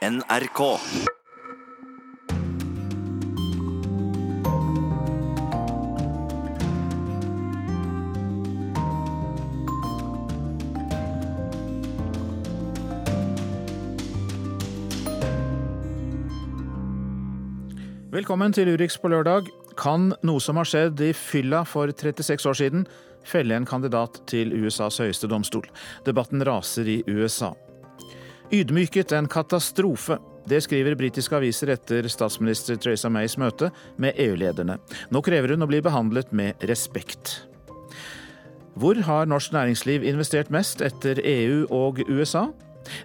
NRK. Velkommen til Urix på lørdag. Kan noe som har skjedd i fylla for 36 år siden, felle en kandidat til USAs høyeste domstol? Debatten raser i USA. Ydmyket en katastrofe. Det skriver britiske aviser etter statsminister Theresa Mays møte med EU-lederne. Nå krever hun å bli behandlet med respekt. Hvor har norsk næringsliv investert mest etter EU og USA?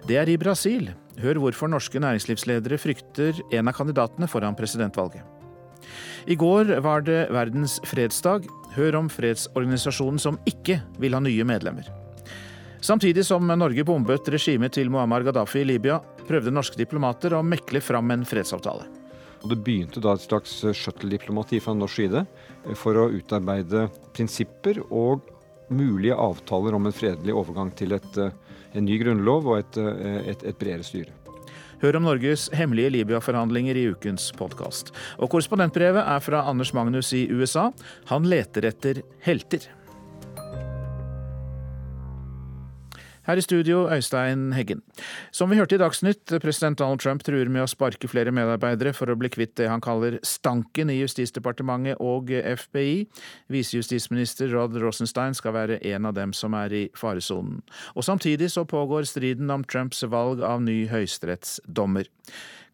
Det er i Brasil. Hør hvorfor norske næringslivsledere frykter en av kandidatene foran presidentvalget. I går var det verdens fredsdag. Hør om fredsorganisasjonen som ikke vil ha nye medlemmer. Samtidig som Norge bombet regimet til Muammar Gaddafi i Libya, prøvde norske diplomater å mekle fram en fredsavtale. Det begynte da et slags shuttle-diplomati fra norsk side for å utarbeide prinsipper og mulige avtaler om en fredelig overgang til et, en ny grunnlov og et, et, et bredere styre. Hør om Norges hemmelige Libya-forhandlinger i ukens podkast. Og korrespondentbrevet er fra Anders Magnus i USA. Han leter etter helter. Her i studio, Øystein Heggen. Som vi hørte i Dagsnytt, president Donald Trump truer med å sparke flere medarbeidere for å bli kvitt det han kaller stanken i Justisdepartementet og FBI. Visejustisminister Rod Rosenstein skal være en av dem som er i faresonen. Og samtidig så pågår striden om Trumps valg av ny høyesterettsdommer.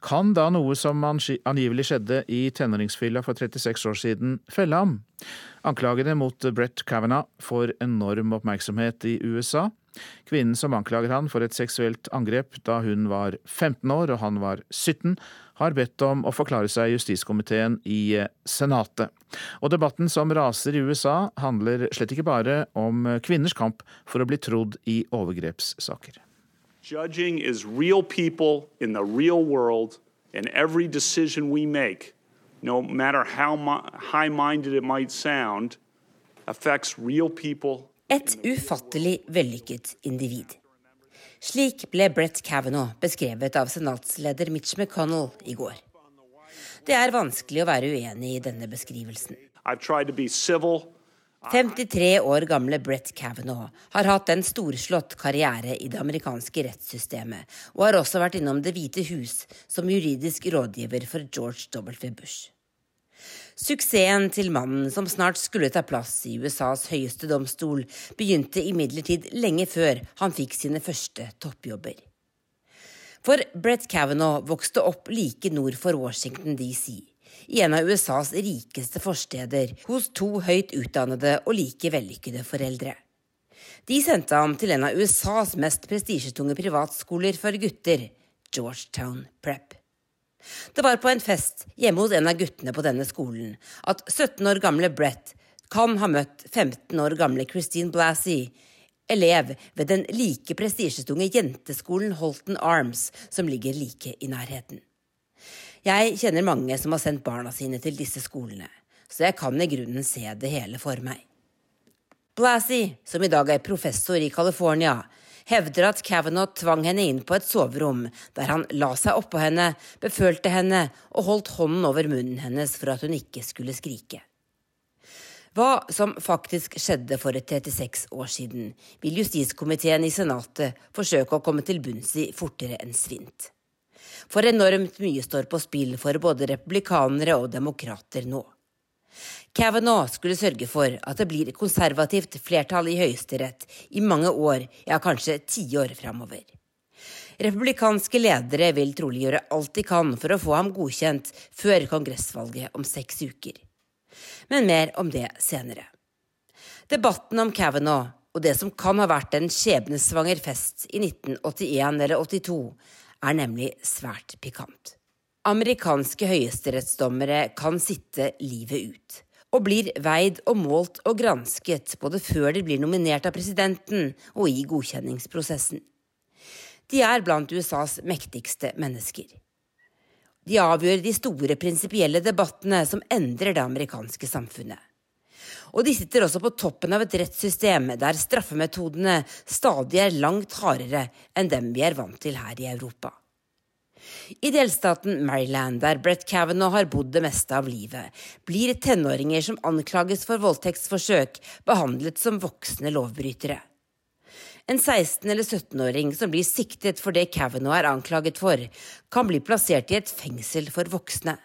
Kan da noe som angivelig skjedde i tenåringsfylla for 36 år siden, felle ham? Anklagene mot Brett Kavanaugh får enorm oppmerksomhet i USA. Kvinnen som anklager han for et seksuelt angrep da hun var 15 år og han var 17, har bedt om å forklare seg justiskomiteen i eh, Senatet. Og debatten som raser i USA, handler slett ikke bare om kvinners kamp for å bli trodd i overgrepssaker. Judging is real people in the real world, and every decision we make, no matter how high minded it might sound, affects real people et ufattelig vellykket individ. Slik ble Brett Kavanaugh beskrevet av senatsleder Mitch McConnell i går. Det er vanskelig å være uenig i denne beskrivelsen. 53 år gamle Brett Kavanaugh har hatt en storslått karriere i det amerikanske rettssystemet, og har også vært innom Det hvite hus som juridisk rådgiver for George W. Bush. Suksessen til mannen som snart skulle ta plass i USAs høyeste domstol, begynte imidlertid lenge før han fikk sine første toppjobber. For Brett Kavanaugh vokste opp like nord for Washington DC, i en av USAs rikeste forsteder, hos to høyt utdannede og like vellykkede foreldre. De sendte ham til en av USAs mest prestisjetunge privatskoler for gutter, Georgetown Prep. Det var på en fest hjemme hos en av guttene på denne skolen at 17 år gamle Brett kan ha møtt 15 år gamle Christine Blassie, elev ved den like prestisjetunge jenteskolen Holton Arms, som ligger like i nærheten. Jeg kjenner mange som har sendt barna sine til disse skolene, så jeg kan i grunnen se det hele for meg. Blassie, som i dag er professor i California, hevder at Kavanaugh tvang henne inn på et soverom, der han la seg oppå henne, befølte henne og holdt hånden over munnen hennes for at hun ikke skulle skrike. Hva som faktisk skjedde for 36 år siden, vil justiskomiteen i Senatet forsøke å komme til bunns i fortere enn svint. For enormt mye står på spill for både republikanere og demokrater nå. Kavanaugh skulle sørge for at det blir konservativt flertall i Høyesterett i mange år, ja kanskje tiår framover. Republikanske ledere vil trolig gjøre alt de kan for å få ham godkjent før kongressvalget om seks uker. Men mer om det senere. Debatten om Kavanaugh og det som kan ha vært en skjebnesvanger fest i 1981 eller 82, er nemlig svært pikant. Amerikanske høyesterettsdommere kan sitte livet ut og blir veid og målt og gransket både før de blir nominert av presidenten og i godkjenningsprosessen. De er blant USAs mektigste mennesker. De avgjør de store prinsipielle debattene som endrer det amerikanske samfunnet. Og de sitter også på toppen av et rettssystem der straffemetodene stadig er langt hardere enn dem vi er vant til her i Europa. I delstaten Maryland, der Brett Kavanaugh har bodd det meste av livet, blir tenåringer som anklages for voldtektsforsøk, behandlet som voksne lovbrytere. En 16- eller 17-åring som blir siktet for det Kavanaugh er anklaget for, kan bli plassert i et fengsel for voksne.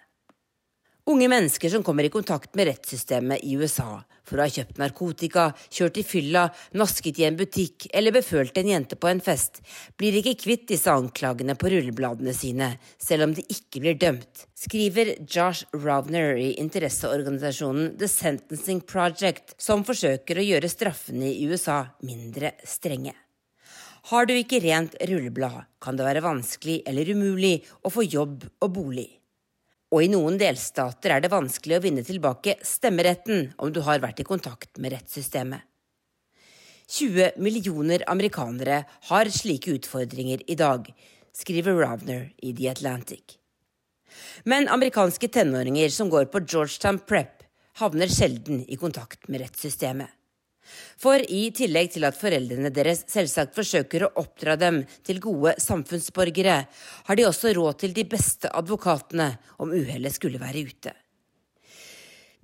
Unge mennesker som kommer i kontakt med rettssystemet i USA for å ha kjøpt narkotika, kjørt i fylla, nasket i en butikk eller befølt en jente på en fest, blir ikke kvitt disse anklagene på rullebladene sine, selv om de ikke blir dømt, skriver Josh Rovner i interesseorganisasjonen The Sentencing Project, som forsøker å gjøre straffene i USA mindre strenge. Har du ikke rent rulleblad, kan det være vanskelig eller umulig å få jobb og bolig og i noen delstater er det vanskelig å vinne tilbake stemmeretten om du har vært i kontakt med rettssystemet. 20 millioner amerikanere har slike utfordringer i dag, skriver Ravner i The Atlantic. Men amerikanske tenåringer som går på Georgetown Prep, havner sjelden i kontakt med rettssystemet. For i tillegg til at foreldrene deres selvsagt forsøker å oppdra dem til gode samfunnsborgere, har de også råd til de beste advokatene om uhellet skulle være ute.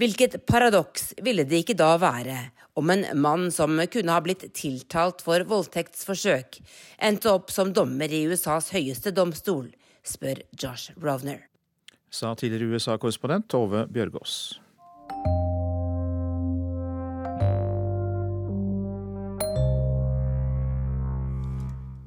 Hvilket paradoks ville det ikke da være om en mann som kunne ha blitt tiltalt for voldtektsforsøk, endte opp som dommer i USAs høyeste domstol, spør Josh Rovner. Sa tidligere USA-korrespondent Tove Bjørgaas.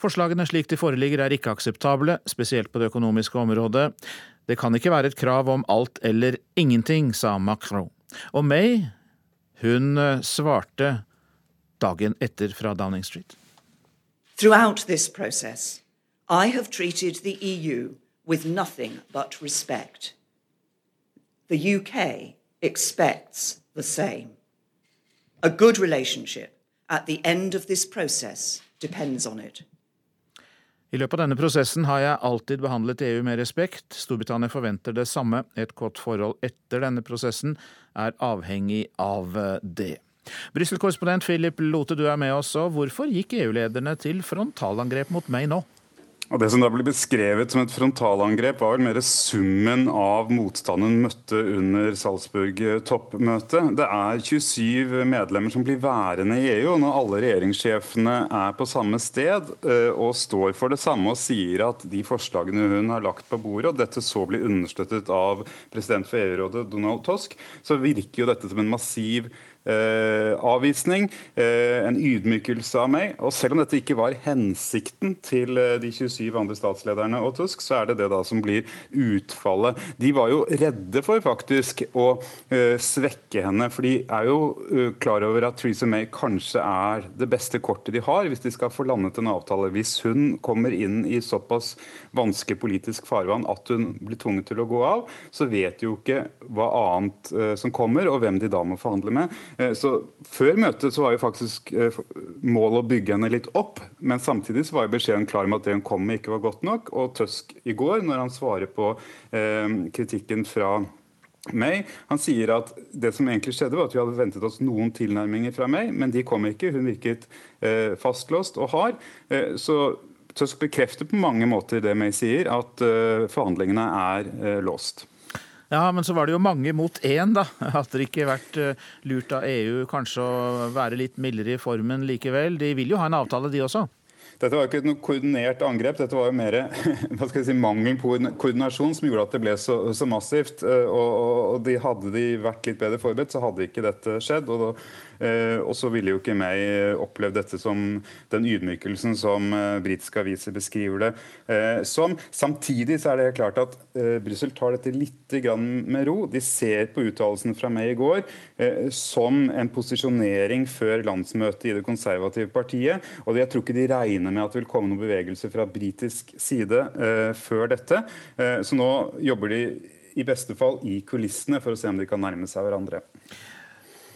Forslagene slik de foreligger er ikke akseptable, spesielt på det økonomiske området. Det kan ikke være et krav om alt eller ingenting, sa Macron. Og May, hun eh, svarte dagen etter fra Downing Street. Throughout this process, I have treated the EU with nothing but respect. The UK expects the same. A good relationship at the end of this process depends on it. I løpet av denne prosessen har jeg alltid behandlet EU med respekt. Storbritannia forventer det samme. Et godt forhold etter denne prosessen er avhengig av eh, det. Brussel-korrespondent Philip Lote, du er med oss. Hvorfor gikk EU-lederne til frontalangrep mot meg nå? Og Det som da ble beskrevet som et frontalangrep, var vel mer summen av motstanden møtte under Salzburg-toppmøtet. Det er 27 medlemmer som blir værende i EU. Når alle regjeringssjefene er på samme sted eh, og står for det samme og sier at de forslagene hun har lagt på bordet, og dette så blir understøttet av president for EU-rådet Donald Tusk, så virker jo dette som en massiv avvisning, eh, en ydmykelse av meg. Og selv om dette ikke var hensikten til eh, de 27 andre statslederne og Tusk, så er det det da som blir utfallet. De var jo redde for faktisk å svekke henne, for de er jo klar over at Theresa May kanskje er det beste kortet de har hvis de skal få landet en avtale. Hvis hun kommer inn i såpass vanskelig politisk farvann at hun blir tvunget til å gå av, så vet de jo ikke hva annet som kommer, og hvem de da må forhandle med. Eh, så Før møtet så var jo faktisk eh, målet å bygge henne litt opp, men samtidig så var jo beskjeden klar om at det hun kom med, ikke var godt nok. Og Tusk i går, når han svarer på eh, kritikken fra May. Han sier at det som egentlig skjedde var at vi hadde ventet oss noen tilnærminger fra May, men de kom ikke. Hun virket fastlåst og hard. Så Tusk bekrefter på mange måter det May sier, at forhandlingene er låst. Ja, men så var det jo mange mot én, da. Hadde det ikke vært eh, lurt av EU kanskje å være litt mildere i formen likevel? De vil jo ha en avtale, de også? Dette var jo ikke noe koordinert angrep, dette var jo mer hva skal jeg si, mangel på koordinasjon som gjorde at det ble så, så massivt. Og, og, og de, Hadde de vært litt bedre forberedt, så hadde ikke dette skjedd. og da Eh, og så ville jo ikke meg eh, opplevd dette som den ydmykelsen som eh, britiske aviser beskriver det som. Samtidig så er det klart at Brussel tar dette litt med ro. De ser på uttalelsen fra meg i går som en posisjonering før landsmøtet i det konservative partiet. Og jeg tror ikke de regner med at det vil komme noen bevegelse fra britisk side før dette. Så nå jobber de i beste fall i kulissene, for å se om de kan nærme seg hverandre.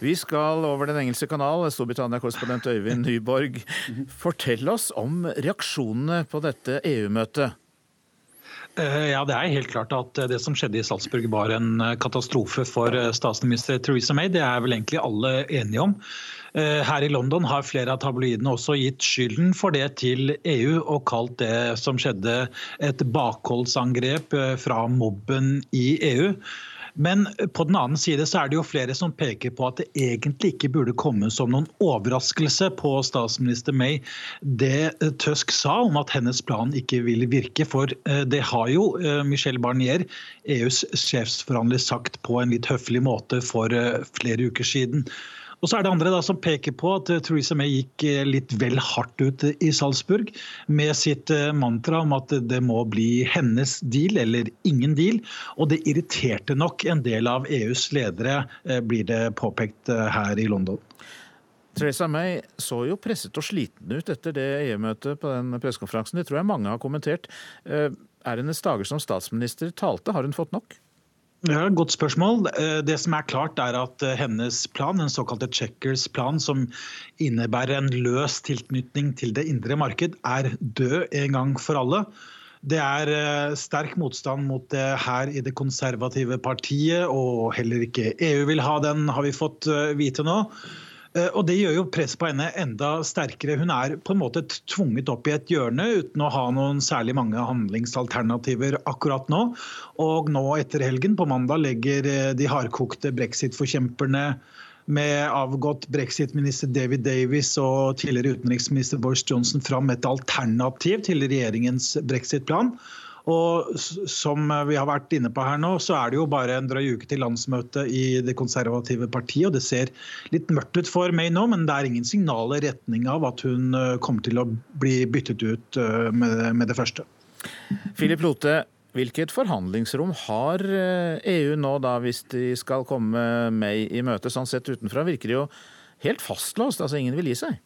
Vi skal over Den engelske kanal, Storbritannia-korrespondent Øyvind Nyborg. Fortell oss om reaksjonene på dette EU-møtet. Eh, ja, Det er helt klart at det som skjedde i Salzburg var en eh, katastrofe for eh, statsminister Theresa May. Det er vel egentlig alle enige om. Her i London har flere av tabloidene også gitt skylden for det til EU og kalt det som skjedde et bakholdsangrep fra mobben i EU. Men på den annen side så er det jo flere som peker på at det egentlig ikke burde komme som noen overraskelse på statsminister May det Tusk sa om at hennes plan ikke vil virke. For eh, det har jo eh, Michel Barnier, EUs sjefsforhandler, sagt på en litt høflig måte for eh, flere uker siden. Og så er det andre da som peker på at eh, Theresa May gikk eh, litt vel hardt ut i Salzburg med sitt eh, mantra om at det må bli hennes deal eller ingen deal. Og det irriterte nok en del av EUs ledere, blir det påpekt her i London. Theresa May så jo presset og sliten ut etter det EU-møtet på den pressekonferansen. Det tror jeg mange har kommentert. Er hennes dager som statsminister talte? Har hun fått nok? Ja, Godt spørsmål. Eh, det som er klart er at eh, Hennes plan, den såkalte Checkers plan, som innebærer en løs tilknytning til det indre marked, er død en gang for alle. Det er eh, sterk motstand mot det her i det konservative partiet, og heller ikke EU vil ha den, har vi fått vite nå. Eh, og Det gjør jo press på henne enda sterkere. Hun er på en måte tvunget opp i et hjørne uten å ha noen særlig mange handlingsalternativer akkurat nå. Og nå etter helgen, på mandag, legger eh, de hardkokte brexit-forkjemperne med avgått brexit-minister David Davis og tidligere utenriksminister Boris Johnson fram et alternativ til regjeringens brexit-plan. Og som vi har vært inne på her nå, så er det jo bare en drøy uke til landsmøtet i det konservative partiet. og Det ser litt mørkt ut for May nå, men det er ingen signaler i retning av at hun eh, kommer til å bli byttet ut eh, med det første. Philip Lote, hvilket forhandlingsrom har EU eh, e nå da, hvis de skal komme May i møte? Sånn sett utenfra virker det jo helt fastlåst, altså ingen vil gi seg.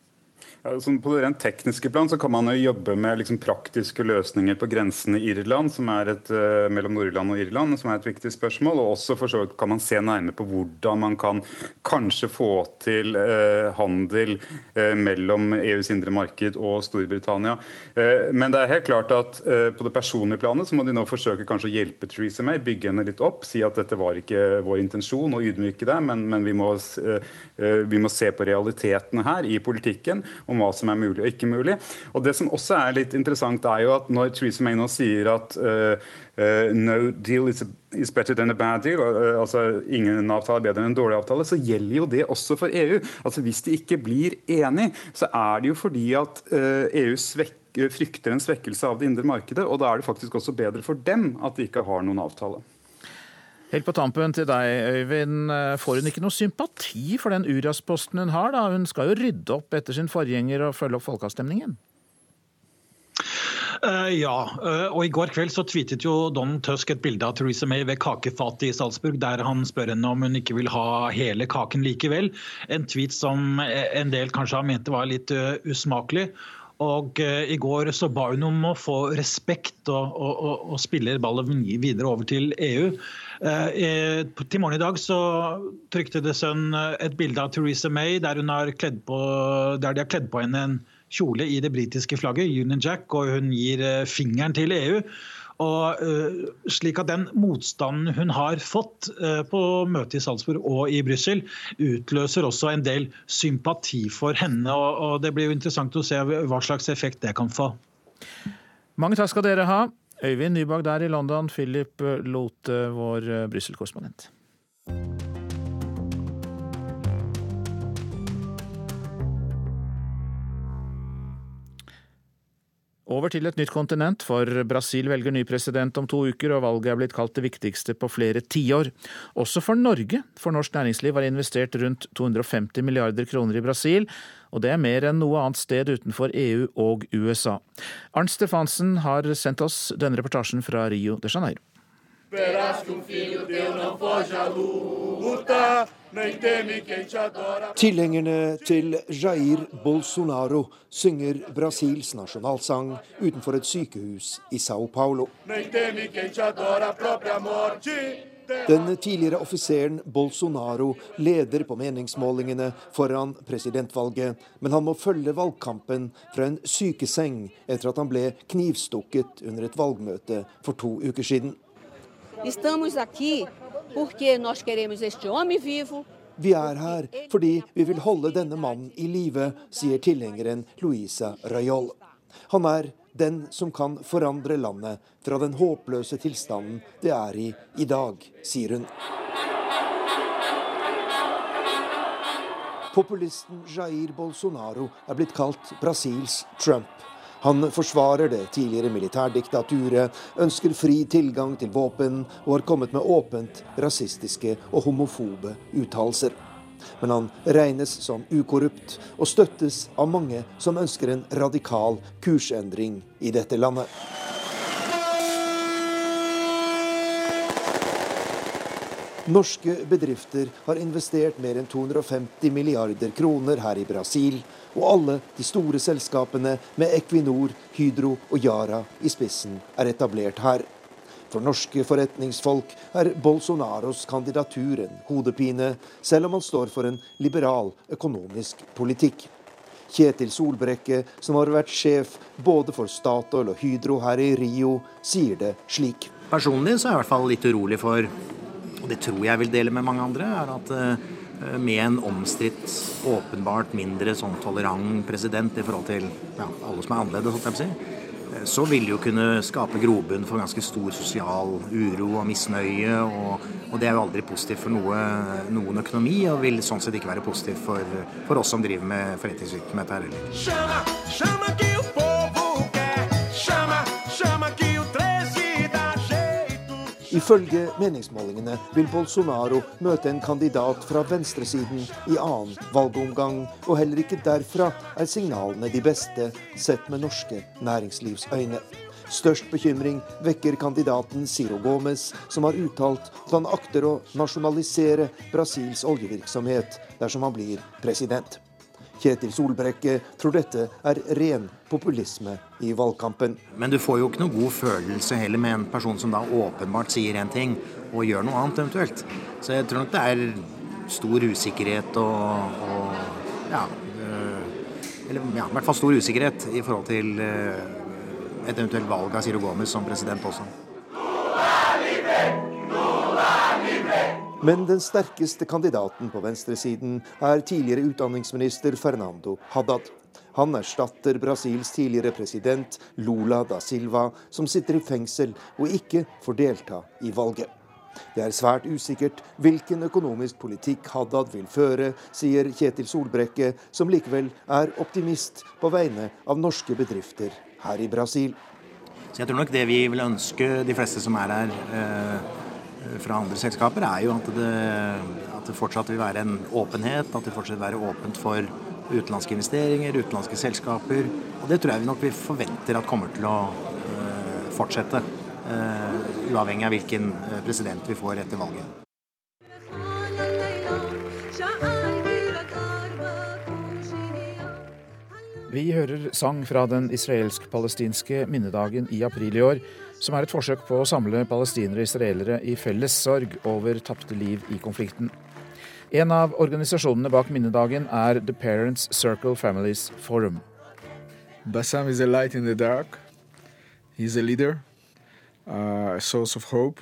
Sånn på det rent tekniske plan så kan man jo jobbe med liksom praktiske løsninger på grensen i Irland, som er et, uh, mellom Nord-Irland og Irland, som er et viktig spørsmål. Og også for så vidt kan man se nærmere på hvordan man kan kanskje få til eh, handel eh, mellom EUs indre marked og Storbritannia. men det er helt klart at på det personlige planet så må de nå forsøke kanskje å hjelpe Theresa May, bygge henne litt opp, si at dette var ikke vår intensjon å ydmyke det, men, men vi, må, vi må se på realitetene her i politikken. Om hva som er mulig og ikke mulig. Og Det som også er litt interessant, er jo at når Theresa May nå sier at uh, uh, no deal is, is, better than a bad deal, uh, altså ingen avtale er bedre enn en dårlig avtale, så gjelder jo det også for EU. Altså Hvis de ikke blir enig, så er det jo fordi at EU svekker, frykter en svekkelse av det indre markedet, og da er det faktisk også bedre for dem at de ikke har noen avtale. Helt på tampen til deg, Øyvind. Får hun ikke noe sympati for den Urias-posten hun har? da? Hun skal jo rydde opp etter sin forgjenger og følge opp folkeavstemningen? Uh, ja, uh, og i går kveld så tweetet jo Donald Tusk et bilde av Theresa May ved kakefatet i Salzburg, der han spør henne om hun ikke vil ha hele kaken likevel. En tweet som en del kanskje har ment var litt usmakelig. Og uh, I går så ba hun om å få respekt og, og, og, og spiller ballen videre over til EU. Uh, til morgen i dag så trykte The Sun et bilde av Theresa May der, på, der de har kledd på henne en kjole i det britiske flagget, Union Jack, og hun gir uh, fingeren til EU. Og uh, slik at Den motstanden hun har fått uh, på møtet i Salzburg og i Brussel, utløser også en del sympati for henne. Og, Det blir jo interessant å se hva slags effekt det kan få. Mange takk skal dere ha. Øyvind Nybakk der i London, Philip Lote, vår Brussel-korrespondent. Over til et nytt kontinent, for Brasil velger ny president om to uker, og valget er blitt kalt det viktigste på flere tiår. Også for Norge, for norsk næringsliv har investert rundt 250 milliarder kroner i Brasil, og det er mer enn noe annet sted utenfor EU og USA. Arnt Stefansen har sendt oss denne reportasjen fra Rio de Janeiro. Verás que um filho teu não foge à luta, nem teme quem te adora. Tilhengerne til Jair Bolsonaro synger Brasils nasjonalsang utenfor et sykehus i Sao Paulo. Nem teme quem te adora a própria morte. Den tidligere offiseren Bolsonaro leder på meningsmålingene foran presidentvalget, men han må følge valgkampen fra en sykeseng etter at han ble knivstukket under et valgmøte for to uker siden. Vi er her fordi vi vil holde denne mannen i live, sier tilhengeren Luisa Rayol. Han er den som kan forandre landet fra den håpløse tilstanden det er i i dag, sier hun. Populisten Jair Bolsonaro er blitt kalt Brasils Trump. Han forsvarer det tidligere militærdiktaturet, ønsker fri tilgang til våpen og har kommet med åpent rasistiske og homofobe uttalelser. Men han regnes som ukorrupt og støttes av mange som ønsker en radikal kursendring i dette landet. Norske bedrifter har investert mer enn 250 milliarder kroner her i Brasil, og alle de store selskapene med Equinor, Hydro og Yara i spissen er etablert her. For norske forretningsfolk er Bolsonaros kandidatur en hodepine, selv om han står for en liberal økonomisk politikk. Kjetil Solbrekke, som har vært sjef både for Statoil og Hydro her i Rio, sier det slik. Personlig så er jeg i hvert fall litt urolig for, og det tror jeg vil dele med mange andre, er at uh, med en omstridt, åpenbart mindre sånn tolerant president i forhold til ja, alle som er annerledes, si, eh, så vil det jo kunne skape grobunn for ganske stor sosial uro og misnøye. Og, og det er jo aldri positivt for noe, noen økonomi, og vil sånn sett ikke være positivt for, for oss som driver med forretningsvirksomhet her heller. Ifølge meningsmålingene vil Bolsonaro møte en kandidat fra venstresiden i annen valgomgang, og heller ikke derfra er signalene de beste, sett med norske næringslivsøyne. Størst bekymring vekker kandidaten Ciro Gomez, som har uttalt at han akter å nasjonalisere Brasils oljevirksomhet dersom han blir president. Kjetil Solbrekke tror dette er ren populisme i valgkampen. Men du får jo ikke noe god følelse heller med en person som da åpenbart sier én ting og gjør noe annet eventuelt. Så jeg tror nok det er stor usikkerhet og, og ja, øh, eller ja, i hvert fall stor usikkerhet i forhold til øh, et eventuelt valg av Ciro Gomez som president også. Men den sterkeste kandidaten på venstresiden er tidligere utdanningsminister Fernando Haddad. Han erstatter Brasils tidligere president Lula da Silva, som sitter i fengsel og ikke får delta i valget. Det er svært usikkert hvilken økonomisk politikk Haddad vil føre, sier Kjetil Solbrekke, som likevel er optimist på vegne av norske bedrifter her i Brasil. Så jeg tror nok det vi vil ønske de fleste som er her, eh fra andre selskaper, er jo at det, at det, fortsatt vil være en åpenhet. At det fortsatt vil være åpent for utenlandske investeringer, utenlandske selskaper. Og det tror jeg vi nok vi forventer at kommer til å uh, fortsette. Uh, uavhengig av hvilken eh, president vi får etter valget. Vi hører sang fra den israelsk-palestinske minnedagen i april i år, som er et forsøk på å samle palestinere og israelere i felles sorg over tapte liv i konflikten. En av organisasjonene bak minnedagen er The Parents Circle Families Forum. Bassam is a light in the dark. He's a leader, uh, a source of hope,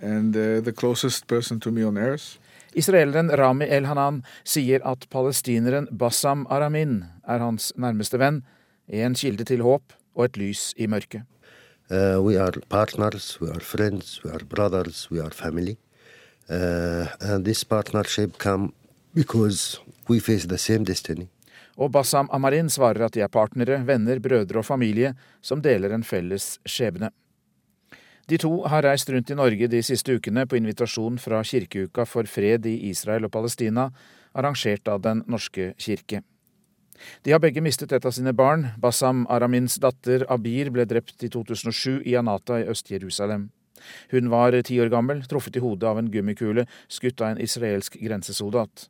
and uh, the closest person to me on earth. Israeleren Rami El-Hanan sier at palestineren Bassam Aramin er hans nærmeste venn, en kilde til håp og et lys i mørket. Uh, we are partners, we are friends, we are brothers, we are family. Uh, and this partnership come because we face the same destiny. Og Bassam Amarin svarer at de er partnere, venner, brødre og familie som deler en felles skjebne. De to har reist rundt i Norge de siste ukene på invitasjon fra Kirkeuka for fred i Israel og Palestina, arrangert av Den norske kirke. De har begge mistet et av sine barn. Bassam Aramins datter Abir ble drept i 2007 i Anata i Øst-Jerusalem. Hun var ti år gammel, truffet i hodet av en gummikule skutt av en israelsk grensesoldat.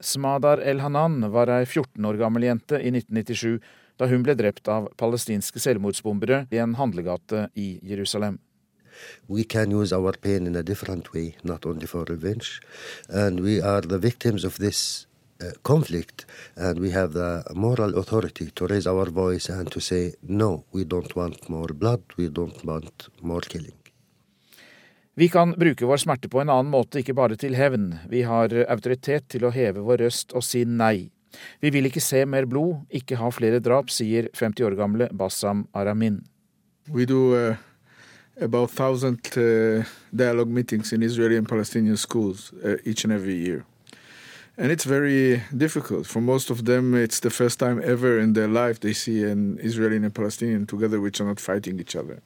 Smadar El-Hanan var ei 14 år gammel jente i 1997 da hun ble drept av palestinske selvmordsbombere i en handlegate i Jerusalem. We can use our pain in a different way, not only for revenge. And we are the victims of this conflict, and we have the moral authority to raise our voice and to say, no, we don't want more blood, we don't want more killing. Vi kan bruke vår smerte på en annen måte, ikke bare til hevn. Vi har autoritet til å heve vår røst og si nei. Vi vil ikke se mer blod, ikke ha flere drap, sier 50 år gamle Bassam Aramin. We do uh, about 1,000 uh, dialogue meetings in Israeli and Palestinian schools uh, each and every year. And it's very difficult. For most of them, it's the first time ever in their life they see an Israeli and a Palestinian together, which are not fighting each other.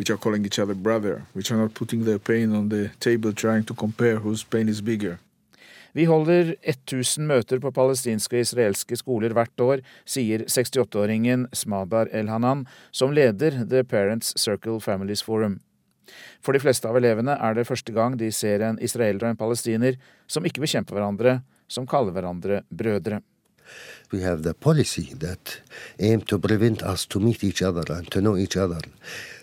which are calling each other brother, which are not putting their pain on the table trying to compare whose pain is bigger. Vi holder 1000 møter på palestinske og israelske skoler hvert år, sier 68-åringen Smadar El-Hanan, som leder The Parents Circle Families Forum. For de fleste av elevene er det første gang de ser en israeler og en palestiner som ikke bekjemper hverandre, som kaller hverandre brødre. We have the policy that aim to prevent us to meet each other and to know each other.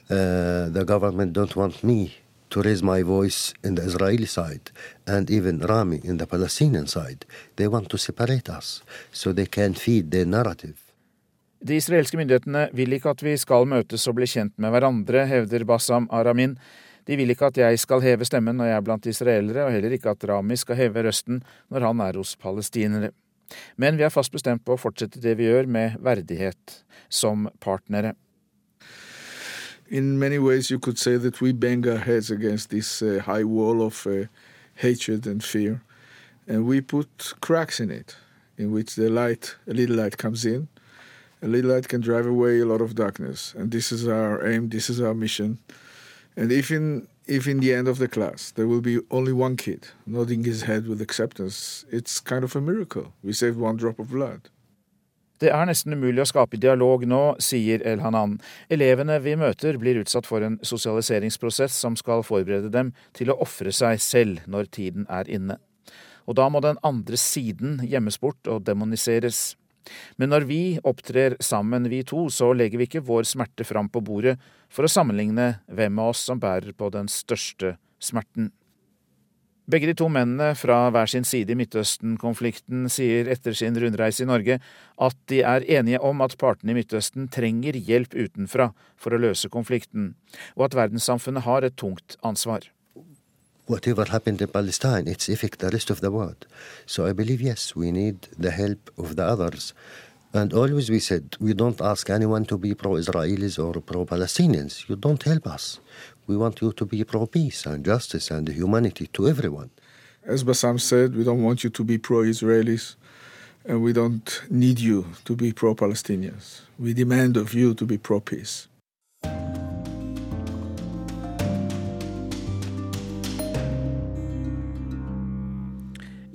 Uh, the government don't want me to raise my voice in the Israeli side and even Rami in the Palestinian side. They want to separate us so they can feed their narrative. De israelske myndighetene vil ikke at vi skal møtes og bli kjent med hverandre, hevder Bassam Aramin. De vil ikke at jeg skal heve stemmen når jeg er blant israelere, og heller ikke at Rami skal heve røsten når han er hos palestinere. Men vi er fast bestemt på å fortsette det vi gjør, med verdighet, som partnere. in many ways, you could say that we bang our heads against this uh, high wall of uh, hatred and fear, and we put cracks in it, in which the light, a little light, comes in. A little light can drive away a lot of darkness, and this is our aim. This is our mission. And if in if in the end of the class there will be only one kid nodding his head with acceptance, it's kind of a miracle. We saved one drop of blood. Det er nesten umulig å skape dialog nå, sier El Hanan. Elevene vi møter blir utsatt for en sosialiseringsprosess som skal forberede dem til å ofre seg selv når tiden er inne. Og da må den andre siden gjemmes bort og demoniseres. Men når vi opptrer sammen, vi to, så legger vi ikke vår smerte fram på bordet for å sammenligne hvem av oss som bærer på den største smerten. Begge de to mennene fra hver sin side i Midtøsten-konflikten sier etter sin rundreise i Norge at de er enige om at partene i Midtøsten trenger hjelp utenfra for å løse konflikten, og at verdenssamfunnet har et tungt ansvar. Whatever happened in Palestine, it's affect the rest of the world. So I believe yes, we need the help of the others. And always we said we don't ask anyone to be pro-Israelis or pro-Palestinians. You don't help us. We want you to be pro peace and justice and humanity to everyone. As Bassam said, we don't want you to be pro Israelis and we don't need you to be pro Palestinians. We demand of you to be pro peace.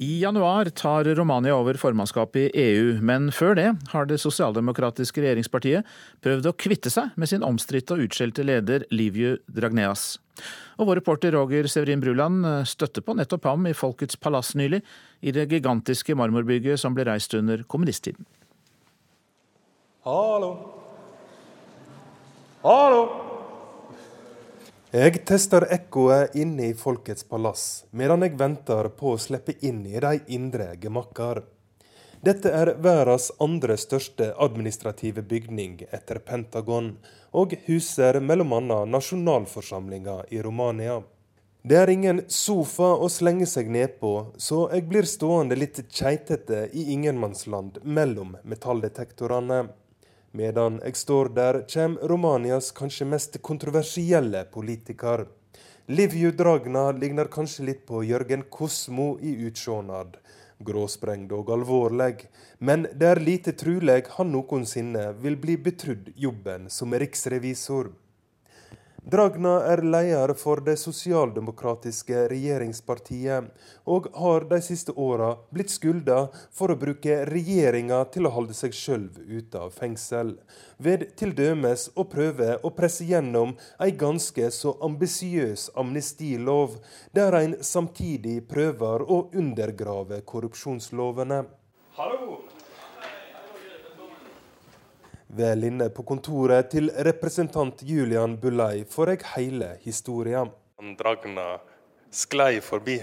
I januar tar Romania over formannskapet i EU, men før det har det sosialdemokratiske regjeringspartiet prøvd å kvitte seg med sin omstridte og utskjelte leder Liviu Dragneas. Og vår reporter Roger Severin Bruland støtte på nettopp ham i Folkets palass nylig, i det gigantiske marmorbygget som ble reist under kommunisttiden. Hallo. Hallo. Jeg tester ekkoet inne i Folkets palass, medan jeg venter på å slippe inn i de indre gemakker. Dette er verdens andre største administrative bygning etter Pentagon, og huser bl.a. nasjonalforsamlinga i Romania. Det er ingen sofa å slenge seg nedpå, så jeg blir stående litt keitete i ingenmannsland mellom metalldetektorene. Medan jeg står der, kommer Romanias kanskje mest kontroversielle politiker. Livju Dragna ligner kanskje litt på Jørgen Kosmo i utsjånad. Gråsprengd og alvorlig, men det er lite truleg han noensinne vil bli betrudd jobben som riksrevisor. Dragna er leder for det sosialdemokratiske regjeringspartiet, og har de siste åra blitt skylda for å bruke regjeringa til å holde seg sjøl ute av fengsel, ved t.d. å prøve å presse gjennom ei ganske så ambisiøs amnestilov, der en samtidig prøver å undergrave korrupsjonslovene. Hallo! Vel inne på kontoret til representant Julian Bullei får jeg hele historien. Dragna sklei forbi.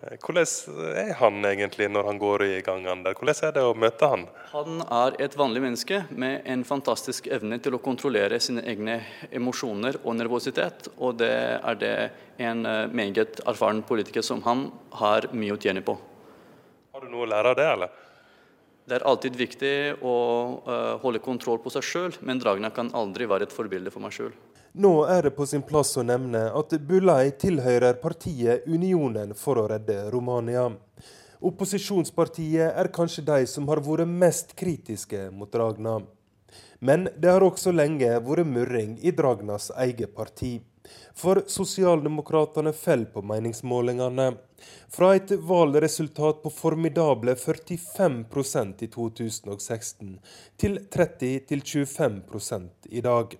Hvordan er han egentlig når han går i gangene der? Hvordan er det å møte han? Han er et vanlig menneske med en fantastisk evne til å kontrollere sine egne emosjoner og nervøsitet. Og det er det en eh, meget erfaren politiker som han har mye å tjene på. Har du noe å lære av det, eller? Det er alltid viktig å uh, holde kontroll på seg sjøl, men Dragna kan aldri være et forbilde for meg sjøl. Nå er det på sin plass å nevne at Bulai tilhører partiet Unionen for å redde Romania. Opposisjonspartiet er kanskje de som har vært mest kritiske mot Dragna. Men det har også lenge vært murring i Dragnas eget parti. For Sosialdemokratene faller på meningsmålingene. Fra et valgresultat på formidable 45% i 2016 til 30-25 i dag.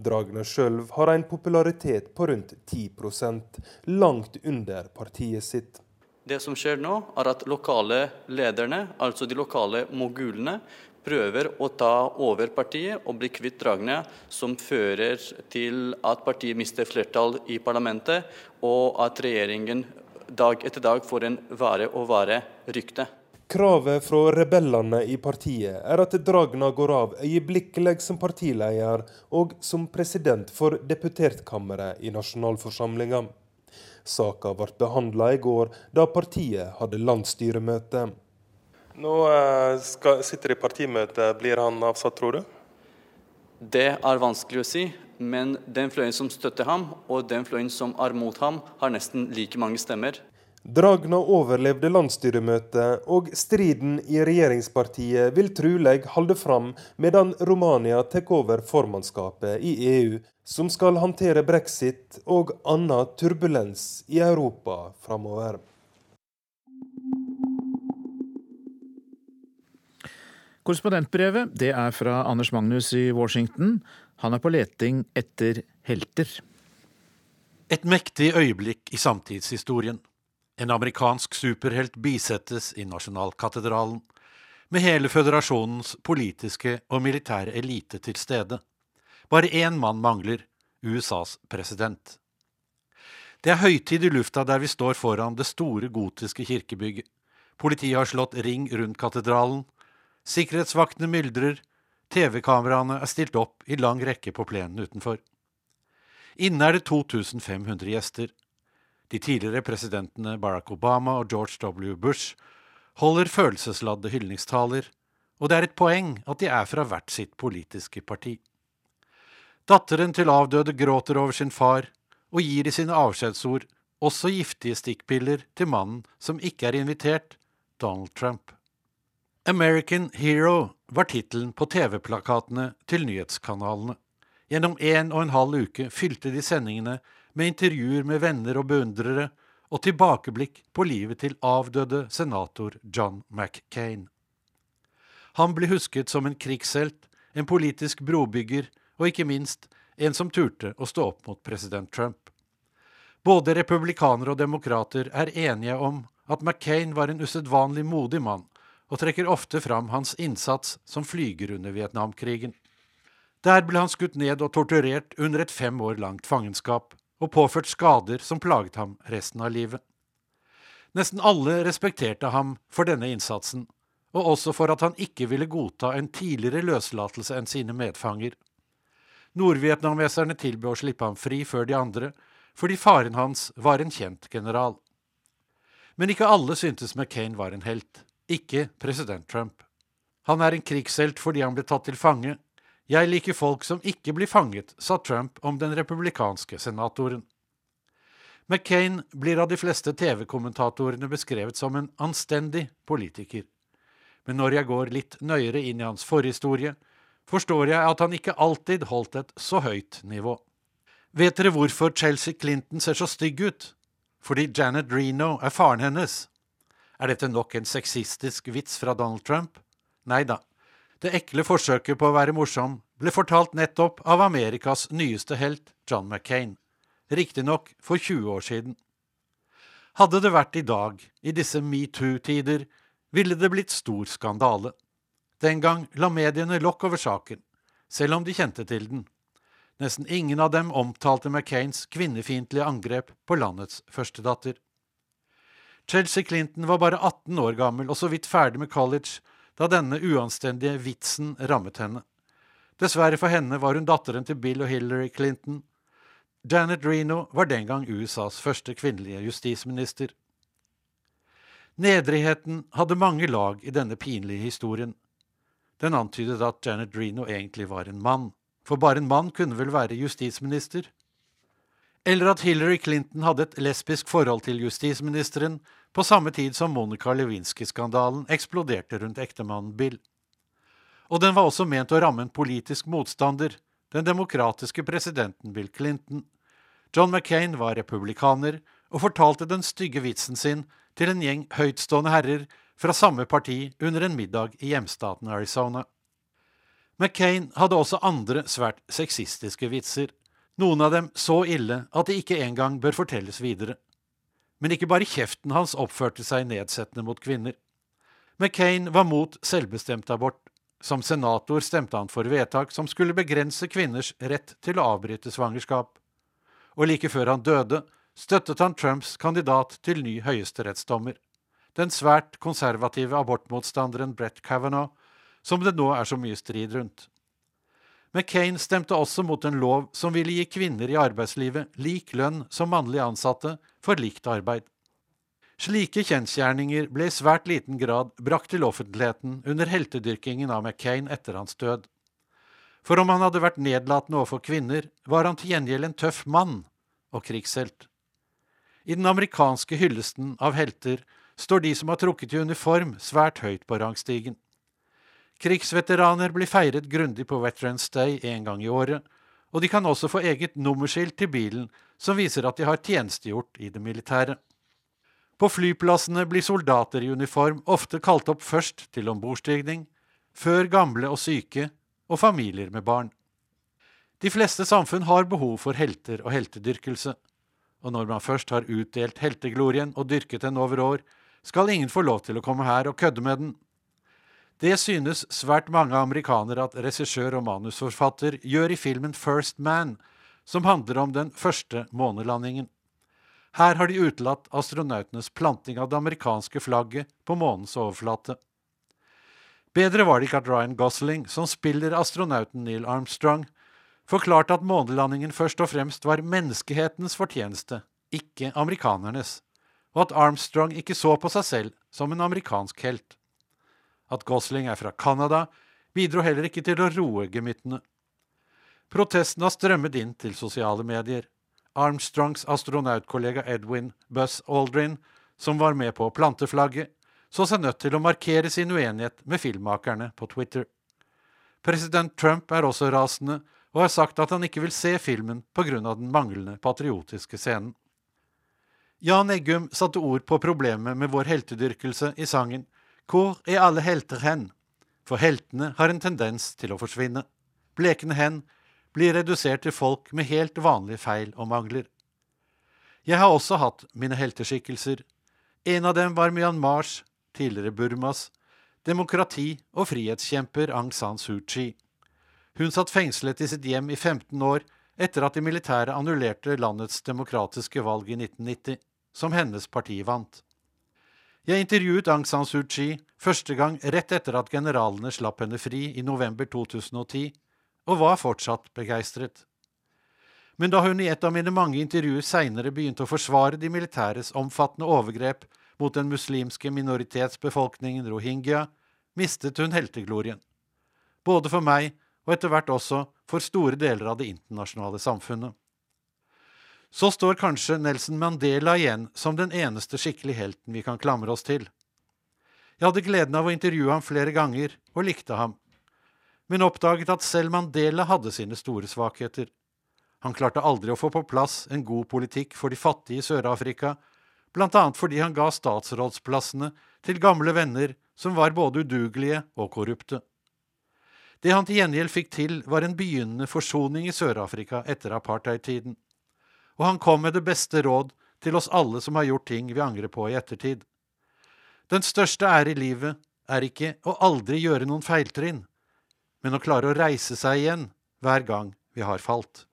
Dragna sjøl har en popularitet på rundt 10% langt under partiet sitt. Det som skjer nå, er at lokale lederne, altså de lokale mogulene, prøver å ta over partiet og bli kvitt dragene som fører til at partiet mister flertall i parlamentet, og at regjeringen dag etter dag får en vare og vare rykte. Kravet fra rebellene i partiet er at Dragna går av øyeblikkelig som partileder og som president for deputertkammeret i nasjonalforsamlinga. Saka ble behandla i går, da partiet hadde landsstyremøte. Nå eh, skal, sitter de i partimøte. Blir han avsatt, tror du? Det er vanskelig å si, men den fløyen som støtter ham, og den fløyen som er mot ham, har nesten like mange stemmer. Dragna overlevde landsstyremøtet, og striden i regjeringspartiet vil trolig holde fram medan Romania tar over formannskapet i EU, som skal håndtere brexit og annen turbulens i Europa framover. Korrespondentbrevet det er fra Anders Magnus i Washington. Han er på leting etter helter. Et mektig øyeblikk i samtidshistorien. En amerikansk superhelt bisettes i Nasjonalkatedralen, med hele føderasjonens politiske og militære elite til stede. Bare én mann mangler, USAs president. Det er høytid i lufta der vi står foran det store gotiske kirkebygget. Politiet har slått ring rundt katedralen, Sikkerhetsvaktene myldrer, TV-kameraene er stilt opp i lang rekke på plenen utenfor. Inne er det 2500 gjester. De tidligere presidentene Barack Obama og George W. Bush holder følelsesladde hyldningstaler, og det er et poeng at de er fra hvert sitt politiske parti. Datteren til avdøde gråter over sin far og gir i sine avskjedsord også giftige stikkpiller til mannen som ikke er invitert, Donald Trump. American Hero var tittelen på TV-plakatene til nyhetskanalene. Gjennom en og en halv uke fylte de sendingene med intervjuer med venner og beundrere og tilbakeblikk på livet til avdøde senator John McCain. Han ble husket som en krigshelt, en politisk brobygger og ikke minst en som turte å stå opp mot president Trump. Både republikanere og demokrater er enige om at McCain var en usedvanlig modig mann og trekker ofte fram hans innsats som flyger under Vietnamkrigen. Der ble han skutt ned og torturert under et fem år langt fangenskap, og påført skader som plaget ham resten av livet. Nesten alle respekterte ham for denne innsatsen, og også for at han ikke ville godta en tidligere løslatelse enn sine medfanger. Nordvietnameserne tilbød å slippe ham fri før de andre, fordi faren hans var en kjent general. Men ikke alle syntes McCain var en helt ikke president Trump. Han er en krigshelt fordi han ble tatt til fange. Jeg liker folk som ikke blir fanget, sa Trump om den republikanske senatoren. McCain blir av de fleste TV-kommentatorene beskrevet som en anstendig politiker. Men når jeg går litt nøyere inn i hans forhistorie, forstår jeg at han ikke alltid holdt et så høyt nivå. Vet dere hvorfor Chelsea Clinton ser så stygg ut? Fordi Janet Reno er faren hennes. Er dette nok en sexistisk vits fra Donald Trump? Nei da. Det ekle forsøket på å være morsom ble fortalt nettopp av Amerikas nyeste helt, John McCain. Riktignok for 20 år siden. Hadde det vært i dag, i disse metoo-tider, ville det blitt stor skandale. Den gang la mediene lokk over saken, selv om de kjente til den. Nesten ingen av dem omtalte McCains kvinnefiendtlige angrep på landets førstedatter. Chelsea Clinton var bare 18 år gammel og så vidt ferdig med college da denne uanstendige vitsen rammet henne. Dessverre for henne var hun datteren til Bill og Hillary Clinton. Janet Reno var den gang USAs første kvinnelige justisminister. Nedrigheten hadde mange lag i denne pinlige historien. Den antydet at Janet Reno egentlig var en mann, for bare en mann kunne vel være justisminister? Eller at Hillary Clinton hadde et lesbisk forhold til justisministeren på samme tid som Monica Lewinsky-skandalen eksploderte rundt ektemannen Bill. Og den var også ment å ramme en politisk motstander, den demokratiske presidenten Bill Clinton. John McCain var republikaner og fortalte den stygge vitsen sin til en gjeng høytstående herrer fra samme parti under en middag i hjemstaten Arizona. McCain hadde også andre svært sexistiske vitser noen av dem så ille at de ikke engang bør fortelles videre. Men ikke bare kjeften hans oppførte seg nedsettende mot kvinner. McCain var mot selvbestemt abort. Som senator stemte han for vedtak som skulle begrense kvinners rett til å avbryte svangerskap. Og like før han døde, støttet han Trumps kandidat til ny høyesterettsdommer, den svært konservative abortmotstanderen Brett Kavanaugh, som det nå er så mye strid rundt. McCain stemte også mot en lov som ville gi kvinner i arbeidslivet lik lønn som mannlige ansatte for likt arbeid. Slike kjensgjerninger ble i svært liten grad brakt til offentligheten under heltedyrkingen av McCain etter hans død. For om han hadde vært nedlatende overfor kvinner, var han til gjengjeld en tøff mann og krigshelt. I den amerikanske hyllesten av helter står de som har trukket i uniform, svært høyt på rangstigen. Krigsveteraner blir feiret grundig på Veterans Day en gang i året, og de kan også få eget nummerskilt til bilen som viser at de har tjenestegjort i det militære. På flyplassene blir soldater i uniform ofte kalt opp først til ombordstigning, før gamle og syke og familier med barn. De fleste samfunn har behov for helter og heltedyrkelse, og når man først har utdelt helteglorien og dyrket den over år, skal ingen få lov til å komme her og kødde med den. Det synes svært mange amerikanere at regissør og manusforfatter gjør i filmen First Man, som handler om den første månelandingen. Her har de utelatt astronautenes planting av det amerikanske flagget på månens overflate. Bedre var det ikke at Ryan Gosling, som spiller astronauten Neil Armstrong, forklarte at månelandingen først og fremst var menneskehetens fortjeneste, ikke amerikanernes, og at Armstrong ikke så på seg selv som en amerikansk helt. At Gosling er fra Canada, bidro heller ikke til å roe gemyttene. Protestene har strømmet inn til sosiale medier. Armstrongs astronautkollega Edwin Buzz Aldrin, som var med på å plante flagget, så seg nødt til å markere sin uenighet med filmmakerne på Twitter. President Trump er også rasende og har sagt at han ikke vil se filmen pga. den manglende patriotiske scenen. Jan Eggum satte ord på problemet med vår heltedyrkelse i sangen hvor er alle helter hen? For heltene har en tendens til å forsvinne. Blekende hen blir redusert til folk med helt vanlige feil og mangler. Jeg har også hatt mine helteskikkelser. En av dem var Myanmars, tidligere Burmas, demokrati- og frihetskjemper Aung San Suu Kyi. Hun satt fengslet i sitt hjem i 15 år etter at de militære annullerte landets demokratiske valg i 1990, som hennes parti vant. Jeg intervjuet Aung San Suu Kyi første gang rett etter at generalene slapp henne fri i november 2010, og var fortsatt begeistret. Men da hun i et av mine mange intervjuer seinere begynte å forsvare de militæres omfattende overgrep mot den muslimske minoritetsbefolkningen rohingya, mistet hun helteglorien. Både for meg og etter hvert også for store deler av det internasjonale samfunnet. Så står kanskje Nelson Mandela igjen som den eneste skikkelig helten vi kan klamre oss til. Jeg hadde gleden av å intervjue ham flere ganger, og likte ham, men oppdaget at selv Mandela hadde sine store svakheter. Han klarte aldri å få på plass en god politikk for de fattige i Sør-Afrika, bl.a. fordi han ga statsrådsplassene til gamle venner som var både udugelige og korrupte. Det han til gjengjeld fikk til, var en begynnende forsoning i Sør-Afrika etter apartheid-tiden. Og han kom med det beste råd til oss alle som har gjort ting vi angrer på i ettertid. Den største ære i livet er ikke å aldri gjøre noen feiltrinn, men å klare å reise seg igjen hver gang vi har falt.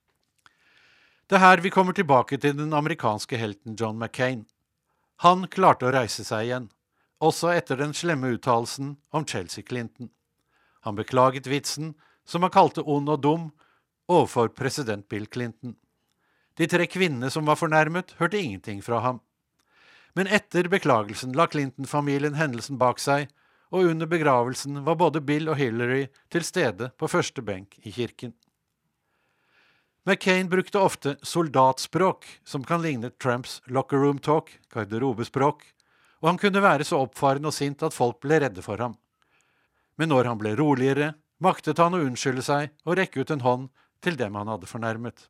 Det er her vi kommer tilbake til den amerikanske helten John McCain. Han klarte å reise seg igjen, også etter den slemme uttalelsen om Chelsea Clinton. Han beklaget vitsen, som han kalte ond og dum, overfor president Bill Clinton. De tre kvinnene som var fornærmet, hørte ingenting fra ham. Men etter beklagelsen la Clinton-familien hendelsen bak seg, og under begravelsen var både Bill og Hillary til stede på første benk i kirken. McCain brukte ofte soldatspråk, som kan ligne Trumps locker room talk, garderobespråk, og han kunne være så oppfarende og sint at folk ble redde for ham. Men når han ble roligere, maktet han å unnskylde seg og rekke ut en hånd til dem han hadde fornærmet.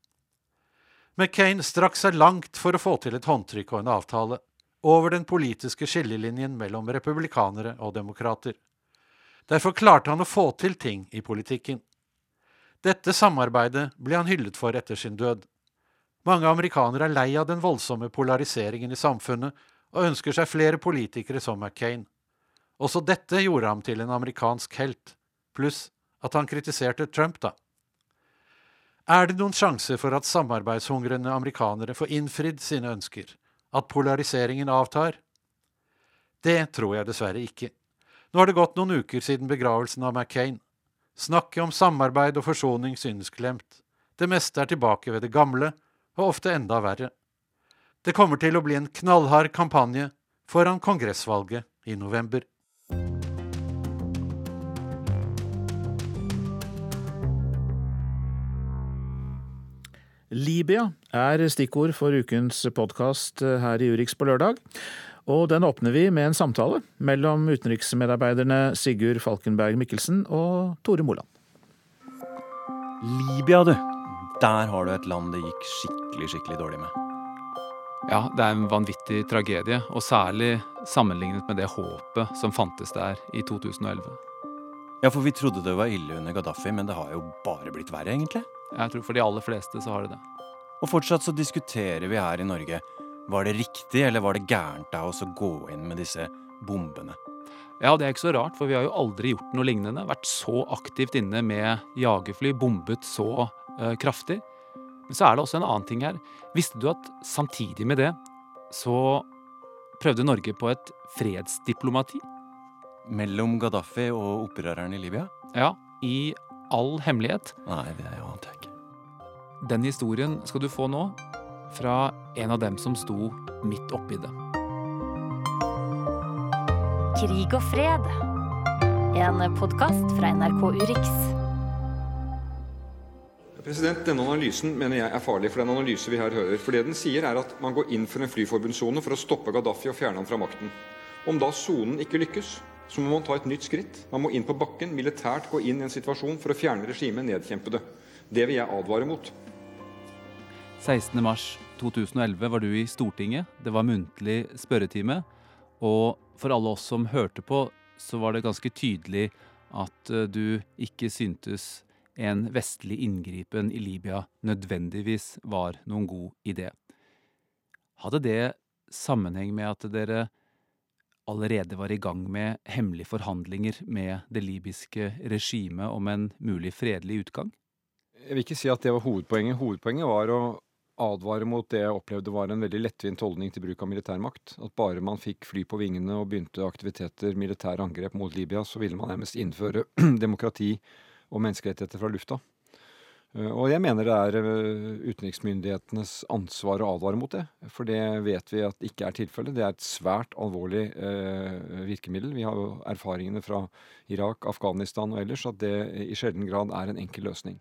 McCain strakk seg langt for å få til et håndtrykk og en avtale, over den politiske skillelinjen mellom republikanere og demokrater. Derfor klarte han å få til ting i politikken. Dette samarbeidet ble han hyllet for etter sin død. Mange amerikanere er lei av den voldsomme polariseringen i samfunnet og ønsker seg flere politikere som McCain. Også dette gjorde ham til en amerikansk helt, pluss at han kritiserte Trump, da. Er det noen sjanse for at samarbeidshungrende amerikanere får innfridd sine ønsker, at polariseringen avtar? Det tror jeg dessverre ikke. Nå har det gått noen uker siden begravelsen av McCain. Snakket om samarbeid og forsoning synes glemt. Det meste er tilbake ved det gamle, og ofte enda verre. Det kommer til å bli en knallhard kampanje foran kongressvalget i november. Libya er stikkord for ukens podkast her i Urix på lørdag. Og den åpner vi med en samtale mellom utenriksmedarbeiderne Sigurd Falkenberg Mikkelsen og Tore Moland. Libya, du. Der har du et land det gikk skikkelig, skikkelig dårlig med. Ja, det er en vanvittig tragedie, og særlig sammenlignet med det håpet som fantes der i 2011. Ja, for vi trodde det var ille under Gaddafi, men det har jo bare blitt verre, egentlig. Jeg tror for de aller fleste så har det det. Og fortsatt så diskuterer vi her i Norge var det riktig eller var det gærent av oss å gå inn med disse bombene. Ja, det er ikke så rart, for vi har jo aldri gjort noe lignende. Vært så aktivt inne med jagerfly, bombet så uh, kraftig. Men så er det også en annen ting her. Visste du at samtidig med det så prøvde Norge på et fredsdiplomati? Mellom Gaddafi og opprørerne i Libya? Ja, i all hemmelighet. Nei, det ante jeg ikke. Den historien skal du få nå, fra en av dem som sto midt oppi det. Krig og fred. En podkast fra NRK Urix. President, Denne analysen mener jeg er farlig, for den analyse vi her hører. For det den sier er at Man går inn for en flyforbudssone for å stoppe Gaddafi og fjerne ham fra makten. Om da sonen ikke lykkes, så må man ta et nytt skritt. Man må inn på bakken, militært gå inn i en situasjon for å fjerne regimet, nedkjempe det. Det vil jeg advare mot. 16.3.2011 var du i Stortinget. Det var muntlig spørretime. Og for alle oss som hørte på, så var det ganske tydelig at du ikke syntes en vestlig inngripen i Libya nødvendigvis var noen god idé. Hadde det sammenheng med at dere allerede var i gang med hemmelige forhandlinger med det libyske regimet om en mulig fredelig utgang? Jeg vil ikke si at det var hovedpoenget. Hovedpoenget var å advare mot det jeg opplevde var en veldig lettvint holdning til bruk av militærmakt. At bare man fikk fly på vingene og begynte aktiviteter, militære angrep mot Libya, så ville man nærmest innføre demokrati og menneskerettigheter fra lufta. Og jeg mener det er utenriksmyndighetenes ansvar å advare mot det. For det vet vi at ikke er tilfellet. Det er et svært alvorlig eh, virkemiddel. Vi har jo erfaringene fra Irak, Afghanistan og ellers at det i sjelden grad er en enkel løsning.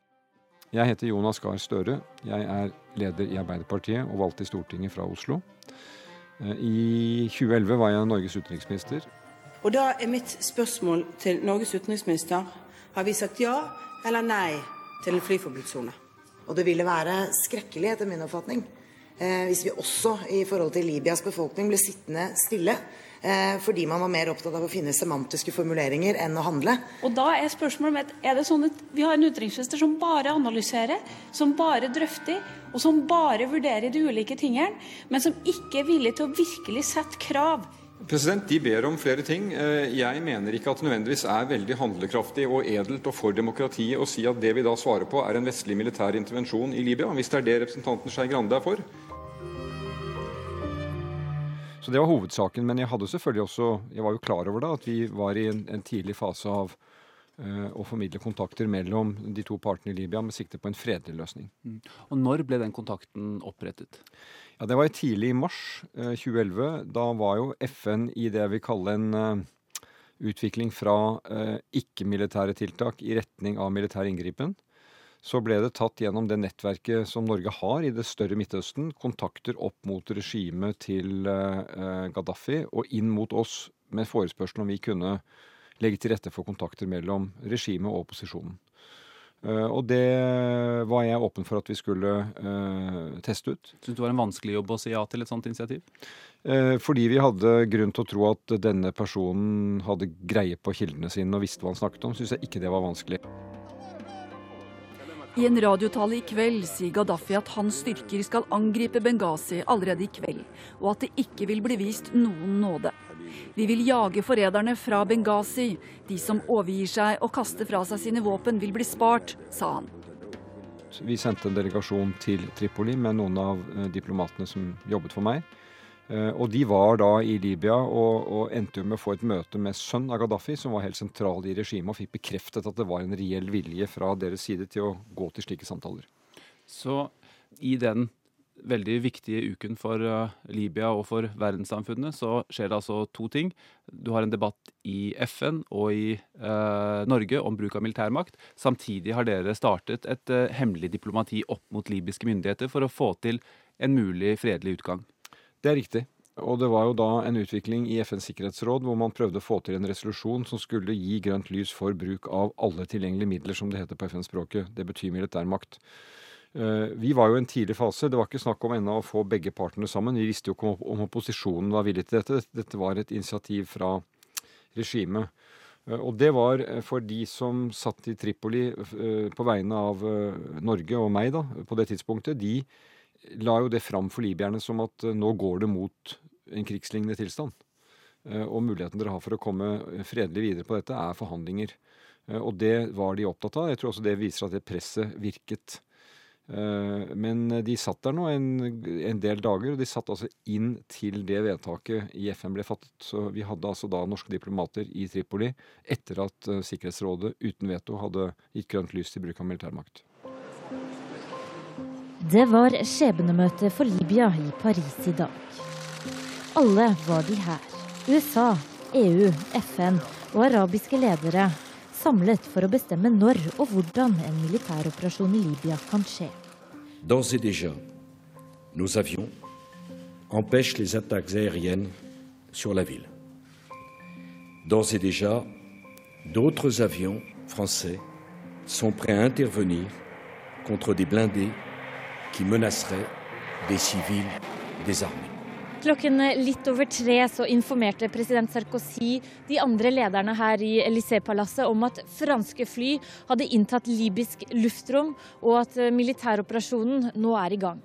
Jeg heter Jonas Gahr Støre. Jeg er leder i Arbeiderpartiet og valgt til Stortinget fra Oslo. I 2011 var jeg Norges utenriksminister. Og da er mitt spørsmål til Norges utenriksminister har vi sagt ja eller nei til en flyforbudssone? Og det ville være skrekkelig, etter min oppfatning, eh, hvis vi også i forhold til Libyas befolkning ble sittende stille eh, fordi man var mer opptatt av å finne semantiske formuleringer enn å handle. Og da Er spørsmålet mitt, er det sånn at vi har en utenriksminister som bare analyserer, som bare drøfter, og som bare vurderer de ulike tingene, men som ikke er villig til å virkelig sette krav President, De ber om flere ting. Eh, jeg mener ikke at det nødvendigvis er veldig handlekraftig og edelt og for demokratiet å si at det vi da svarer på, er en vestlig militær intervensjon i Libya, hvis det er det representanten Skei Grande er for. Så Det var hovedsaken. Men jeg hadde selvfølgelig også, jeg var jo klar over da, at vi var i en, en tidlig fase av uh, å formidle kontakter mellom de to partene i Libya med sikte på en fredelig løsning. Mm. Og Når ble den kontakten opprettet? Ja, Det var tidlig i mars uh, eh, 2011. Da var jo FN i det jeg vil kalle en uh, utvikling fra ikke-militære tiltak i retning av militær inngripen så ble det tatt gjennom det nettverket som Norge har i det større Midtøsten, kontakter opp mot regimet til Gaddafi og inn mot oss med forespørsel om vi kunne legge til rette for kontakter mellom regimet og opposisjonen. Uh, og det var jeg åpen for at vi skulle uh, teste ut. Syns du det var en vanskelig jobb å si ja til et sånt initiativ? fordi vi hadde grunn til å tro at denne personen hadde greie på kildene sine og visste hva han snakket om, syns jeg ikke det var vanskelig. I en radiotale i kveld sier Gaddafi at hans styrker skal angripe Benghazi allerede i kveld, og at det ikke vil bli vist noen nåde. Vi vil jage forræderne fra Benghazi. De som overgir seg og kaster fra seg sine våpen, vil bli spart, sa han. Vi sendte en delegasjon til Tripoli med noen av eh, diplomatene som jobbet for meg. Eh, og de var da i Libya og, og endte jo med å få et møte med sønn av Gaddafi, som var helt sentral i regimet, og fikk bekreftet at det var en reell vilje fra deres side til å gå til slike samtaler. Så i den veldig viktige uken for uh, Libya og for verdenssamfunnet, så skjer det altså to ting. Du har en debatt i FN og i eh, Norge om bruk av militærmakt. Samtidig har dere startet et eh, hemmelig diplomati opp mot libyske myndigheter for å få til en mulig fredelig utgang. Det er riktig. Og det var jo da en utvikling i FNs sikkerhetsråd hvor man prøvde å få til en resolusjon som skulle gi grønt lys for bruk av alle tilgjengelige midler, som det heter på FN-språket. Det betyr militærmakt. Eh, vi var jo i en tidlig fase. Det var ikke snakk om ennå å få begge partene sammen. Vi visste jo ikke om opposisjonen var villig til dette. Dette var et initiativ fra regimet. Eh, og det var eh, for de som satt i Tripoli på vegne av Norge og meg da, på det tidspunktet. De la jo det fram for libyerne som at eh, nå går det mot en krigslignende tilstand. Eh, og muligheten dere har for å komme fredelig videre på dette, er forhandlinger. Eh, og det var de opptatt av. Jeg tror også det viser at det presset virket. Men de satt der nå en, en, del dager, og de satt altså inn til det vedtaket i FN ble fattet. Så vi hadde altså da norske diplomater i Tripoli etter at Sikkerhetsrådet uten veto hadde gitt grønt lys til bruk av militærmakt. Det var skjebnemøte for Libya i Paris i dag. Alle var de her. USA, EU, FN og arabiske ledere samlet et déjà, nos avions empêchent les attaques aériennes sur la ville. D'ores et déjà, d'autres avions français sont prêts à intervenir contre des blindés qui menacerait des civils désarmés. Klokken litt over tre så informerte president Sarkozy de andre lederne her i Élysée-palasset om at franske fly hadde inntatt libysk luftrom, og at militæroperasjonen nå er i gang.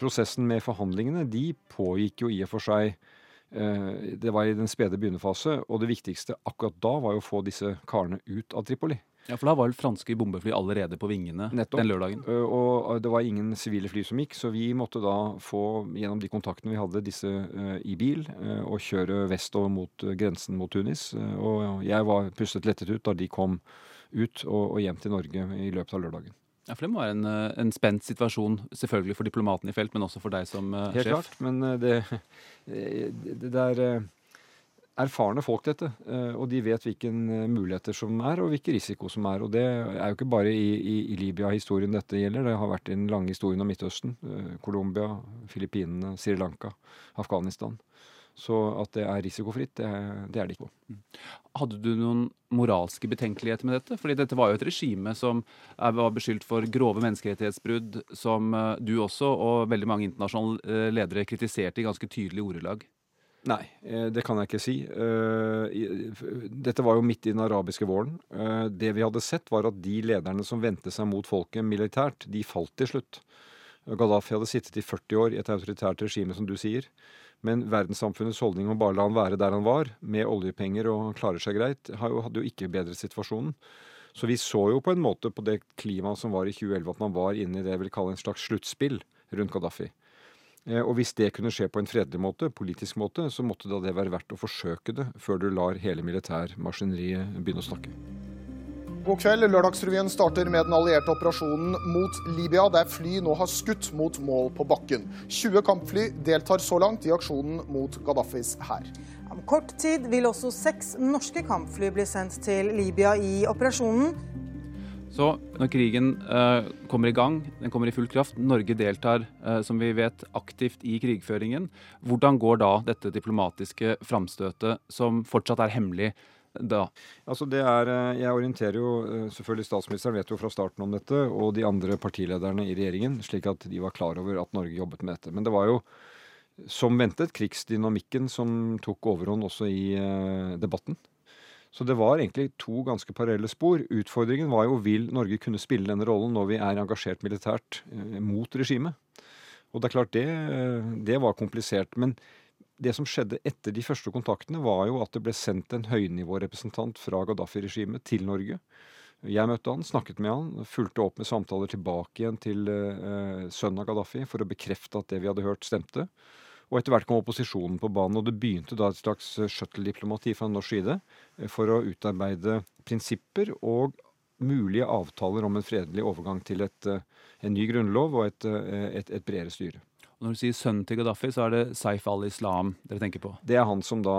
Prosessen med forhandlingene de pågikk jo i og for seg eh, Det var i den spede begynnerfase, og det viktigste akkurat da var jo å få disse karene ut av Tripoli. Ja, For da var vel franske bombefly allerede på vingene Nettopp. den lørdagen? Og det var ingen sivile fly som gikk, så vi måtte da få, gjennom de kontaktene vi hadde, disse uh, i bil uh, og kjøre vestover mot grensen mot Tunis. og jeg var pustet lettet ut da de kom ut og, og, hjem til Norge i løpet av lørdagen. Ja, for Det må være en, en spent situasjon, selvfølgelig for diplomaten i felt, men også for deg som sjef? Helt klart, men det, det, det er erfarne folk, dette. Eh, og de vet hvilke eh, muligheter som er, og hvilke risiko som er. Og det er jo ikke bare i, i, i Libya-historien dette gjelder. Det har vært i den lange historien om Midtøsten. Eh, Colombia, Filippinene, Sri Lanka, Afghanistan. Så at det er risikofritt, det, det er det ikke. Hadde du noen moralske betenkeligheter med dette? Fordi dette var jo et regime som var beskyldt for grove menneskerettighetsbrudd, som du også og veldig mange internasjonale ledere kritiserte i ganske tydelige ordelag. Nei, eh, det kan jeg ikke si. Dette var jo midt i den arabiske våren. Det vi hadde sett, var at de lederne som vendte seg mot folket militært, de falt til slutt. Gaddafi hadde sittet i 40 år i et autoritært regime, som du sier. Men verdenssamfunnets holdning om bare la han være der han var, med oljepenger og klarer seg greit, hadde jo ikke bedret situasjonen. Så vi så jo på en måte på det klimaet som var i 2011, at man var inne i det jeg vil kalle en slags sluttspill rundt Gaddafi. Eh, og hvis det kunne skje på en fredelig måte, politisk måte, så måtte da det være verdt å forsøke det, før du lar hele militærmaskineriet begynne å snakke. God kveld. Lørdagsrevyen starter med den allierte operasjonen mot Libya, der fly nå har skutt mot mål på bakken. 20 kampfly deltar så langt i aksjonen mot Gaddafis hær. Om kort tid vil også seks norske kampfly bli sendt til Libya i operasjonen. Så når krigen eh, kommer i gang, den kommer i full kraft, Norge deltar eh, som vi vet aktivt i krigføringen. Hvordan går da dette diplomatiske framstøtet, som fortsatt er hemmelig, da? Altså det er, eh, Jeg orienterer jo eh, selvfølgelig Statsministeren vet jo fra starten om dette, og de andre partilederne i regjeringen, slik at de var klar over at Norge jobbet med dette. Men det var jo som ventet krigsdynamikken som tok overhånd også i eh, debatten. Så det var egentlig to ganske parallelle spor. Utfordringen var jo vil Norge kunne spille denne rollen når vi er engasjert militært mot regimet. Og det er klart det, det var komplisert. Men det som skjedde etter de første kontaktene, var jo at det ble sendt en høynivårepresentant fra Gaddafi-regimet til Norge. Jeg møtte han, snakket med han, fulgte opp med samtaler tilbake igjen til uh, sønnen av Gaddafi for å bekrefte at det vi hadde hørt, stemte. Og etter hvert kom opposisjonen på banen, og det begynte da et slags shuttle-diplomati fra norsk side eh, for å utarbeide prinsipper og mulige avtaler om en fredelig overgang til et, eh, en ny grunnlov og et, et, et bredere styre. Når du sier sønnen til Gaddafi, så er det Saif al-Islam dere tenker på? Det er han som da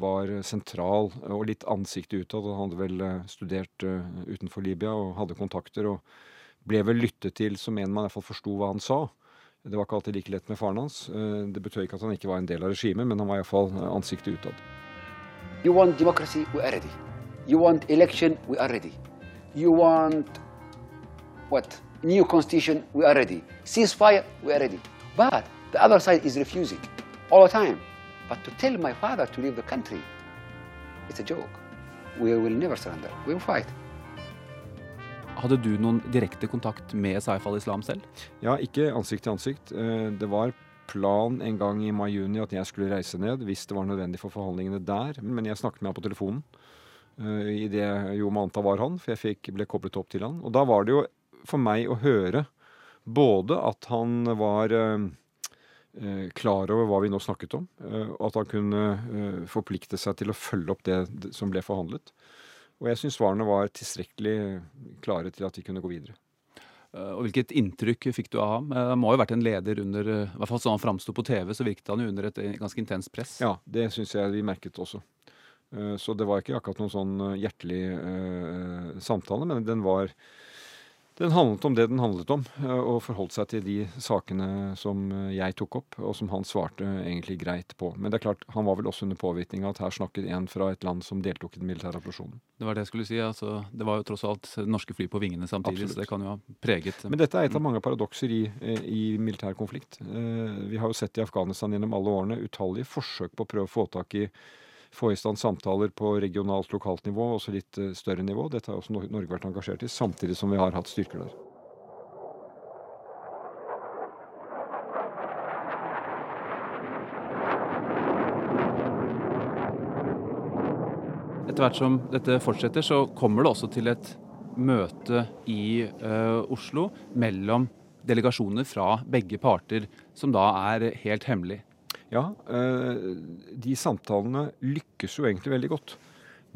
var sentral og litt ansiktet utad. Han hadde vel eh, studert utenfor Libya og hadde kontakter. Og ble vel lyttet til som en man i hvert fall forsto hva han sa. Det var ikke alltid like lett med faren hans. Uh, det betød ikke at han ikke var en del av regimet, men han var iallfall ansiktet utad. You want democracy, we are ready. You want election, we are ready. You want what? New constitution, we are ready. Ceasefire, we are ready. But the other side is refusing all the time. But to tell my father to leave the country, it's a joke. We will never surrender. We will fight. Hadde du noen direkte kontakt med Saif al-Islam selv? Ja, ikke ansikt til ansikt. Eh, det var plan en gang i mai-juni at jeg skulle reise ned hvis det var nødvendig for forhandlingene der. Men jeg snakket med ham på telefonen uh, i det jo man anta var han, for jeg fikk, ble koblet opp til han. Og da var det jo for meg å høre både at han var eh, eh, klar over hva vi nå snakket om, og eh, at han kunne forplikte seg til å følge opp det som ble forhandlet. Og jeg syns svarene var tilstrekkelig klare til at vi kunne gå videre. Og Hvilket inntrykk fikk du av ham? Han må jo ha vært en leder under i hvert fall sånn han framsto på TV, så virket han jo under et ganske intenst press. Ja, det syns jeg vi merket også. Så det var ikke akkurat noen sånn hjertelig samtale, men den var den handlet om det den handlet om, eh, og forholdt seg til de sakene som eh, jeg tok opp, og som han svarte egentlig greit på. Men det er klart, han var vel også under påvirkning av at her snakket en fra et land som deltok i den militære operasjonen. Det var det jeg skulle si. altså Det var jo tross alt norske fly på vingene samtidig, Absolutt. så det kan jo ha preget Men dette er et av mange paradokser i, eh, i militær konflikt. Vi har jo sett i Afghanistan gjennom alle årene utallige forsøk på å prøve å få tak i få i stand samtaler på regionalt, lokalt nivå, også litt eh, større nivå. Dette har også Norge vært engasjert i, samtidig som vi har hatt styrker der. Etter hvert som dette fortsetter, så kommer det også til et møte i uh, Oslo mellom delegasjoner fra begge parter, som da er helt hemmelig. Ja, eh, de samtalene lykkes jo egentlig veldig godt.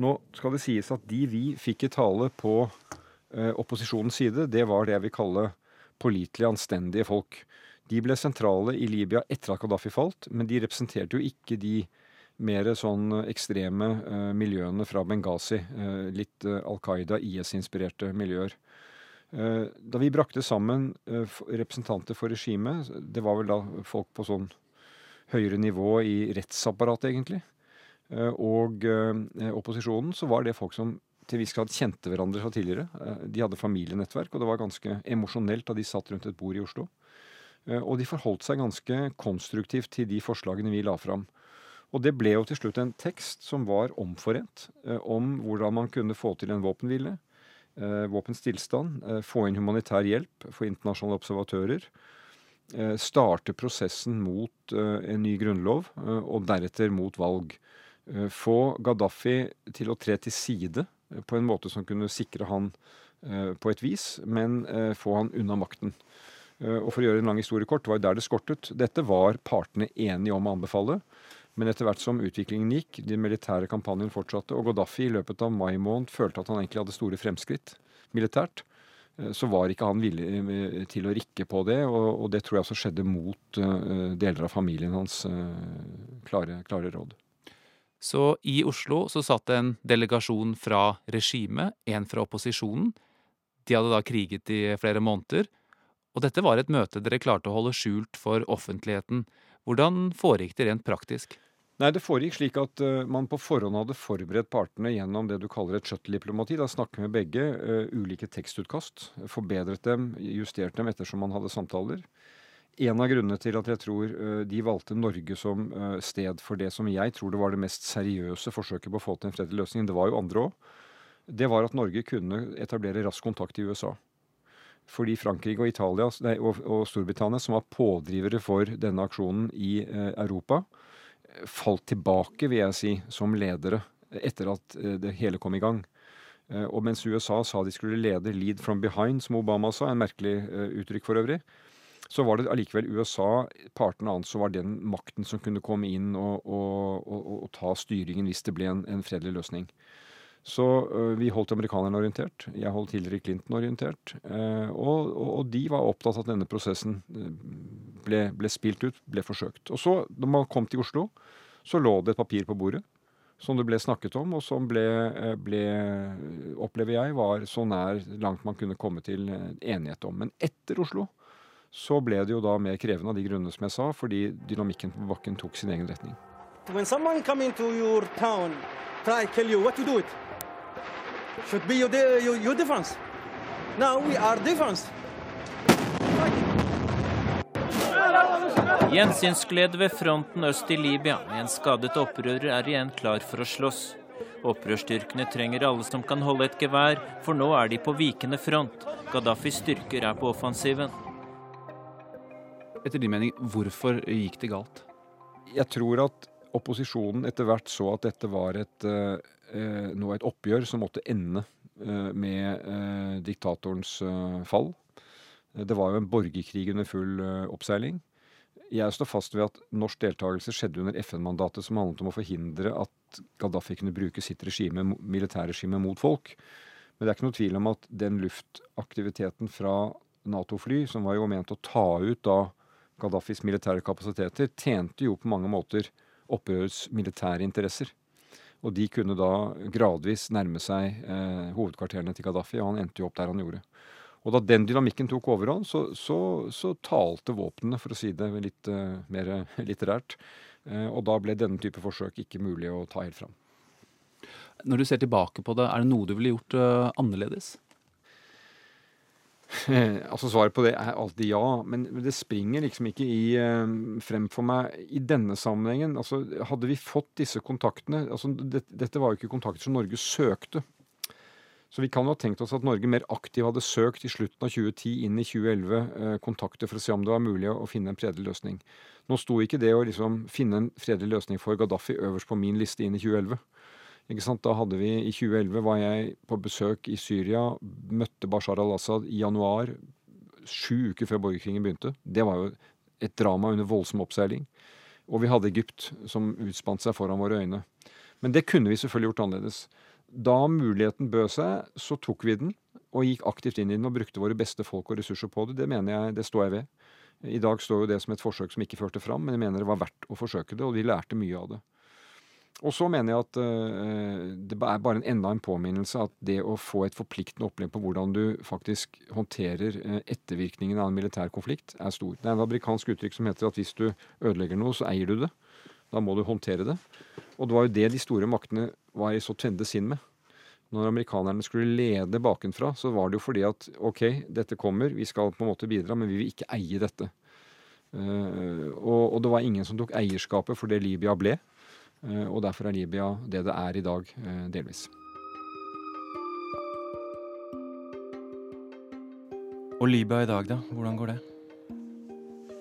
Nå skal det sies at de vi fikk i tale på eh, opposisjonens side, det var det jeg vil kalle pålitelige, anstendige folk. De ble sentrale i Libya etter at Gaddafi falt, men de representerte jo ikke de mer sånn ekstreme uh, miljøene fra Benghazi. Litt Al Qaida, IS-inspirerte miljøer. da vi brakte sammen representanter for regimet, det var vel da folk på sånn høyere nivå i rettsapparatet, egentlig, og opposisjonen, så var det folk som til viss grad kjente hverandre fra tidligere. De hadde familienettverk, og det var ganske emosjonelt da de satt rundt et bord i Oslo. Og de forholdt seg ganske konstruktivt til de forslagene vi la fram. Og det ble jo til slutt en tekst som var omforent eh, om hvordan man kunne få til en våpenhvile, eh, våpenstillstand, eh, få inn humanitær hjelp for internasjonale observatører. Eh, starte prosessen mot eh, en ny grunnlov, eh, og deretter mot valg. Få Gaddafi til å tre til side på en måte som kunne sikre han på et vis, men få han unna makten. Og for å gjøre en lang historie kort, det var der det skortet. Dette var partene enige om å anbefale. Men etter hvert som utviklingen gikk, de militære kampanjen fortsatte, og Gaddafi i løpet av mai måned følte at han egentlig hadde store fremskritt militært, så var ikke han villig eh, til å rikke på det, og, det tror jeg også skjedde mot eh, deler av familien hans klare, klare råd. Så i Oslo så satt en delegasjon fra regimet, en fra opposisjonen. De hadde da kriget i flere måneder. Og dette var et møte dere klarte å holde skjult for offentligheten. Hvordan foregikk det rent praktisk? Nei, Det foregikk slik at uh, man på forhånd hadde forberedt partene gjennom det du kaller et shuttle-diplomati. Da snakke med begge uh, ulike tekstutkast. Forbedret dem, justert dem ettersom man hadde samtaler. En av grunnene til at jeg tror uh, de valgte Norge som sted for det som jeg tror det var det mest seriøse forsøket på å få til en fredelig løsning, det var jo andre òg, det var at Norge kunne etablere rask kontakt i USA. Fordi Frankrike og, Italia, nei, og, og Storbritannia, som var pådrivere for denne aksjonen i Europa, falt tilbake, vil jeg si, som ledere etter at eh, det hele kom i gang. Eh, og mens USA sa de skulle lede 'lead from behind', som Obama sa, en merkelig eh, uttrykk for øvrig, så var det allikevel USA, partene anså var den makten som kunne komme inn og, og, og, og ta styringen hvis det ble en, en fredelig løsning. Så uh, vi holdt amerikanerne orientert. Jeg holdt Hillary Clinton orientert. Uh, og, og, de var opptatt av at denne prosessen ble, ble, spilt ut, ble forsøkt. Og så, når man kom til Oslo, så lå det et papir på bordet som det ble snakket om, og som ble, ble, opplever jeg, var så nær langt man kunne komme til enighet om. Men etter Oslo så ble det jo da mer krevende av de grunnene som jeg sa, fordi dynamikken på bakken tok sin egen retning. When someone come into your town, try kill you, what you do it? Should be your, your, your defense. Now we are defense. Gjensynsglede ved fronten øst i Libya. En skadet opprører er igjen klar for å slåss. Opprørsstyrkene trenger alle som kan holde et gevær, for nå er de på vikende front. Gaddafis styrker er på offensiven. Etter din mening, hvorfor gikk det galt? Jeg tror at opposisjonen etter hvert så at dette var et uh, eh, nå et oppgjør som måtte ende eh, med eh, diktatorens eh, fall. Det var jo en borgerkrig under full eh, oppseiling. Jeg står fast ved at norsk deltakelse skjedde under FN-mandatet som handlet om å forhindre at Gaddafi kunne bruke sitt regime, militærregime mot folk. Men det er ikke noe tvil om at den luftaktiviteten fra Nato-fly, som var jo ment å ta ut da Gaddafis militære kapasiteter, tjente jo på mange måter opprørets militære interesser. Og de kunne da gradvis nærme seg eh, hovedkvarterene til Gaddafi, og han endte jo opp der han gjorde. Og da den dynamikken tok overhånd, så, så, så talte våpnene, for å si det litt uh, mer litterært. Uh, og da ble denne type forsøk ikke mulig å ta helt fram. Når du ser tilbake på det, er det noe du ville gjort uh, annerledes? altså Svaret på det er alltid ja, men det springer liksom ikke i, uh, frem for meg i denne sammenhengen. Altså, hadde vi fått disse kontaktene altså, det, Dette var jo ikke kontakter som Norge søkte. Så vi kan jo ha tenkt oss at Norge mer aktivt hadde søkt i slutten av 2010 inn i 2011 uh, kontakter for å se om det var mulig å finne en fredelig løsning. Nå sto ikke det å liksom finne en fredelig løsning for Gaddafi øverst på min liste inn i 2011. Da hadde vi I 2011 var jeg på besøk i Syria, møtte Bashar al-Assad i januar, sju uker før borgerkrigen begynte. Det var jo et drama under voldsom oppseiling. Og vi hadde Egypt, som utspant seg foran våre øyne. Men det kunne vi selvfølgelig gjort annerledes. Da muligheten bød seg, så tok vi den og gikk aktivt inn i den og brukte våre beste folk og ressurser på det. Det mener jeg, det står jeg ved. I dag står jo det som et forsøk som ikke førte fram, men jeg mener det var verdt å forsøke det, og vi lærte mye av det. Og så mener jeg at uh, det er bare en enda en påminnelse at det å få et forpliktende opplegg på hvordan du faktisk håndterer uh, ettervirkningen av en militær konflikt, er stor. Det er en amerikansk uttrykk som heter at hvis du ødelegger noe, så eier du det. Da må du håndtere det. Og det var jo det de store maktene var i så tvende sinn med. Når amerikanerne skulle lede bakenfra, så var det jo fordi at OK, dette kommer, vi skal på en måte bidra, men vi vil ikke eie dette. Uh, og, og, det var ingen som tok eierskapet for det Libya ble. Uh, og derfor er Libya det det er i dag, uh, delvis. Og Libya i dag, da? Hvordan går det?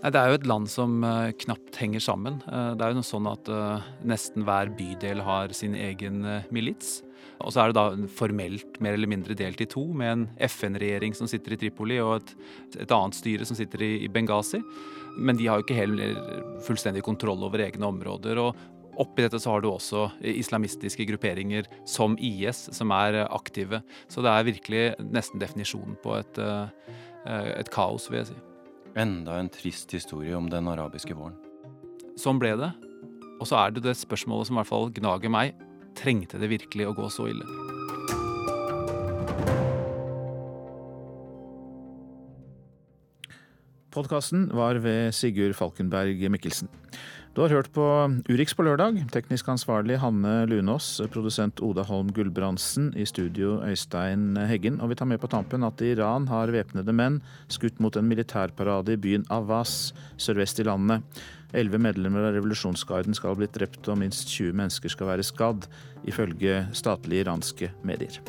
Det er jo et land som knapt henger sammen. Det er jo sånn at nesten hver bydel har sin egen milits. Og så er det da formelt mer eller mindre delt i to, med en FN-regjering som sitter i Tripoli og et, et annet styre som sitter i, i, Benghazi. Men de har jo ikke heller fullstendig kontroll over egne områder. og Oppi dette så har du også islamistiske grupperinger som IS, som er aktive. Så det er virkelig nesten definisjonen på et, eh, et kaos, vil jeg si. Enda en trist historie om den arabiske våren. Sånn ble det. Og så er det det spørsmålet som i hvert fall gnager meg. Trengte det virkelig å gå så ille? Podkasten var ved Sigurd Falkenberg Mikkelsen. Du har hørt på Urix på lørdag. Teknisk ansvarlig Hanne Lunås, produsent Oda Holm Gulbrandsen, i studio Øystein Heggen. Og vi tar med på tampen at Iran har væpnede menn skutt mot en militærparade i byen Avaz sørvest i landet. Elleve medlemmer av revolusjonsgarden skal ha blitt drept og minst 20 mennesker skal være skadd, ifølge statlige iranske medier.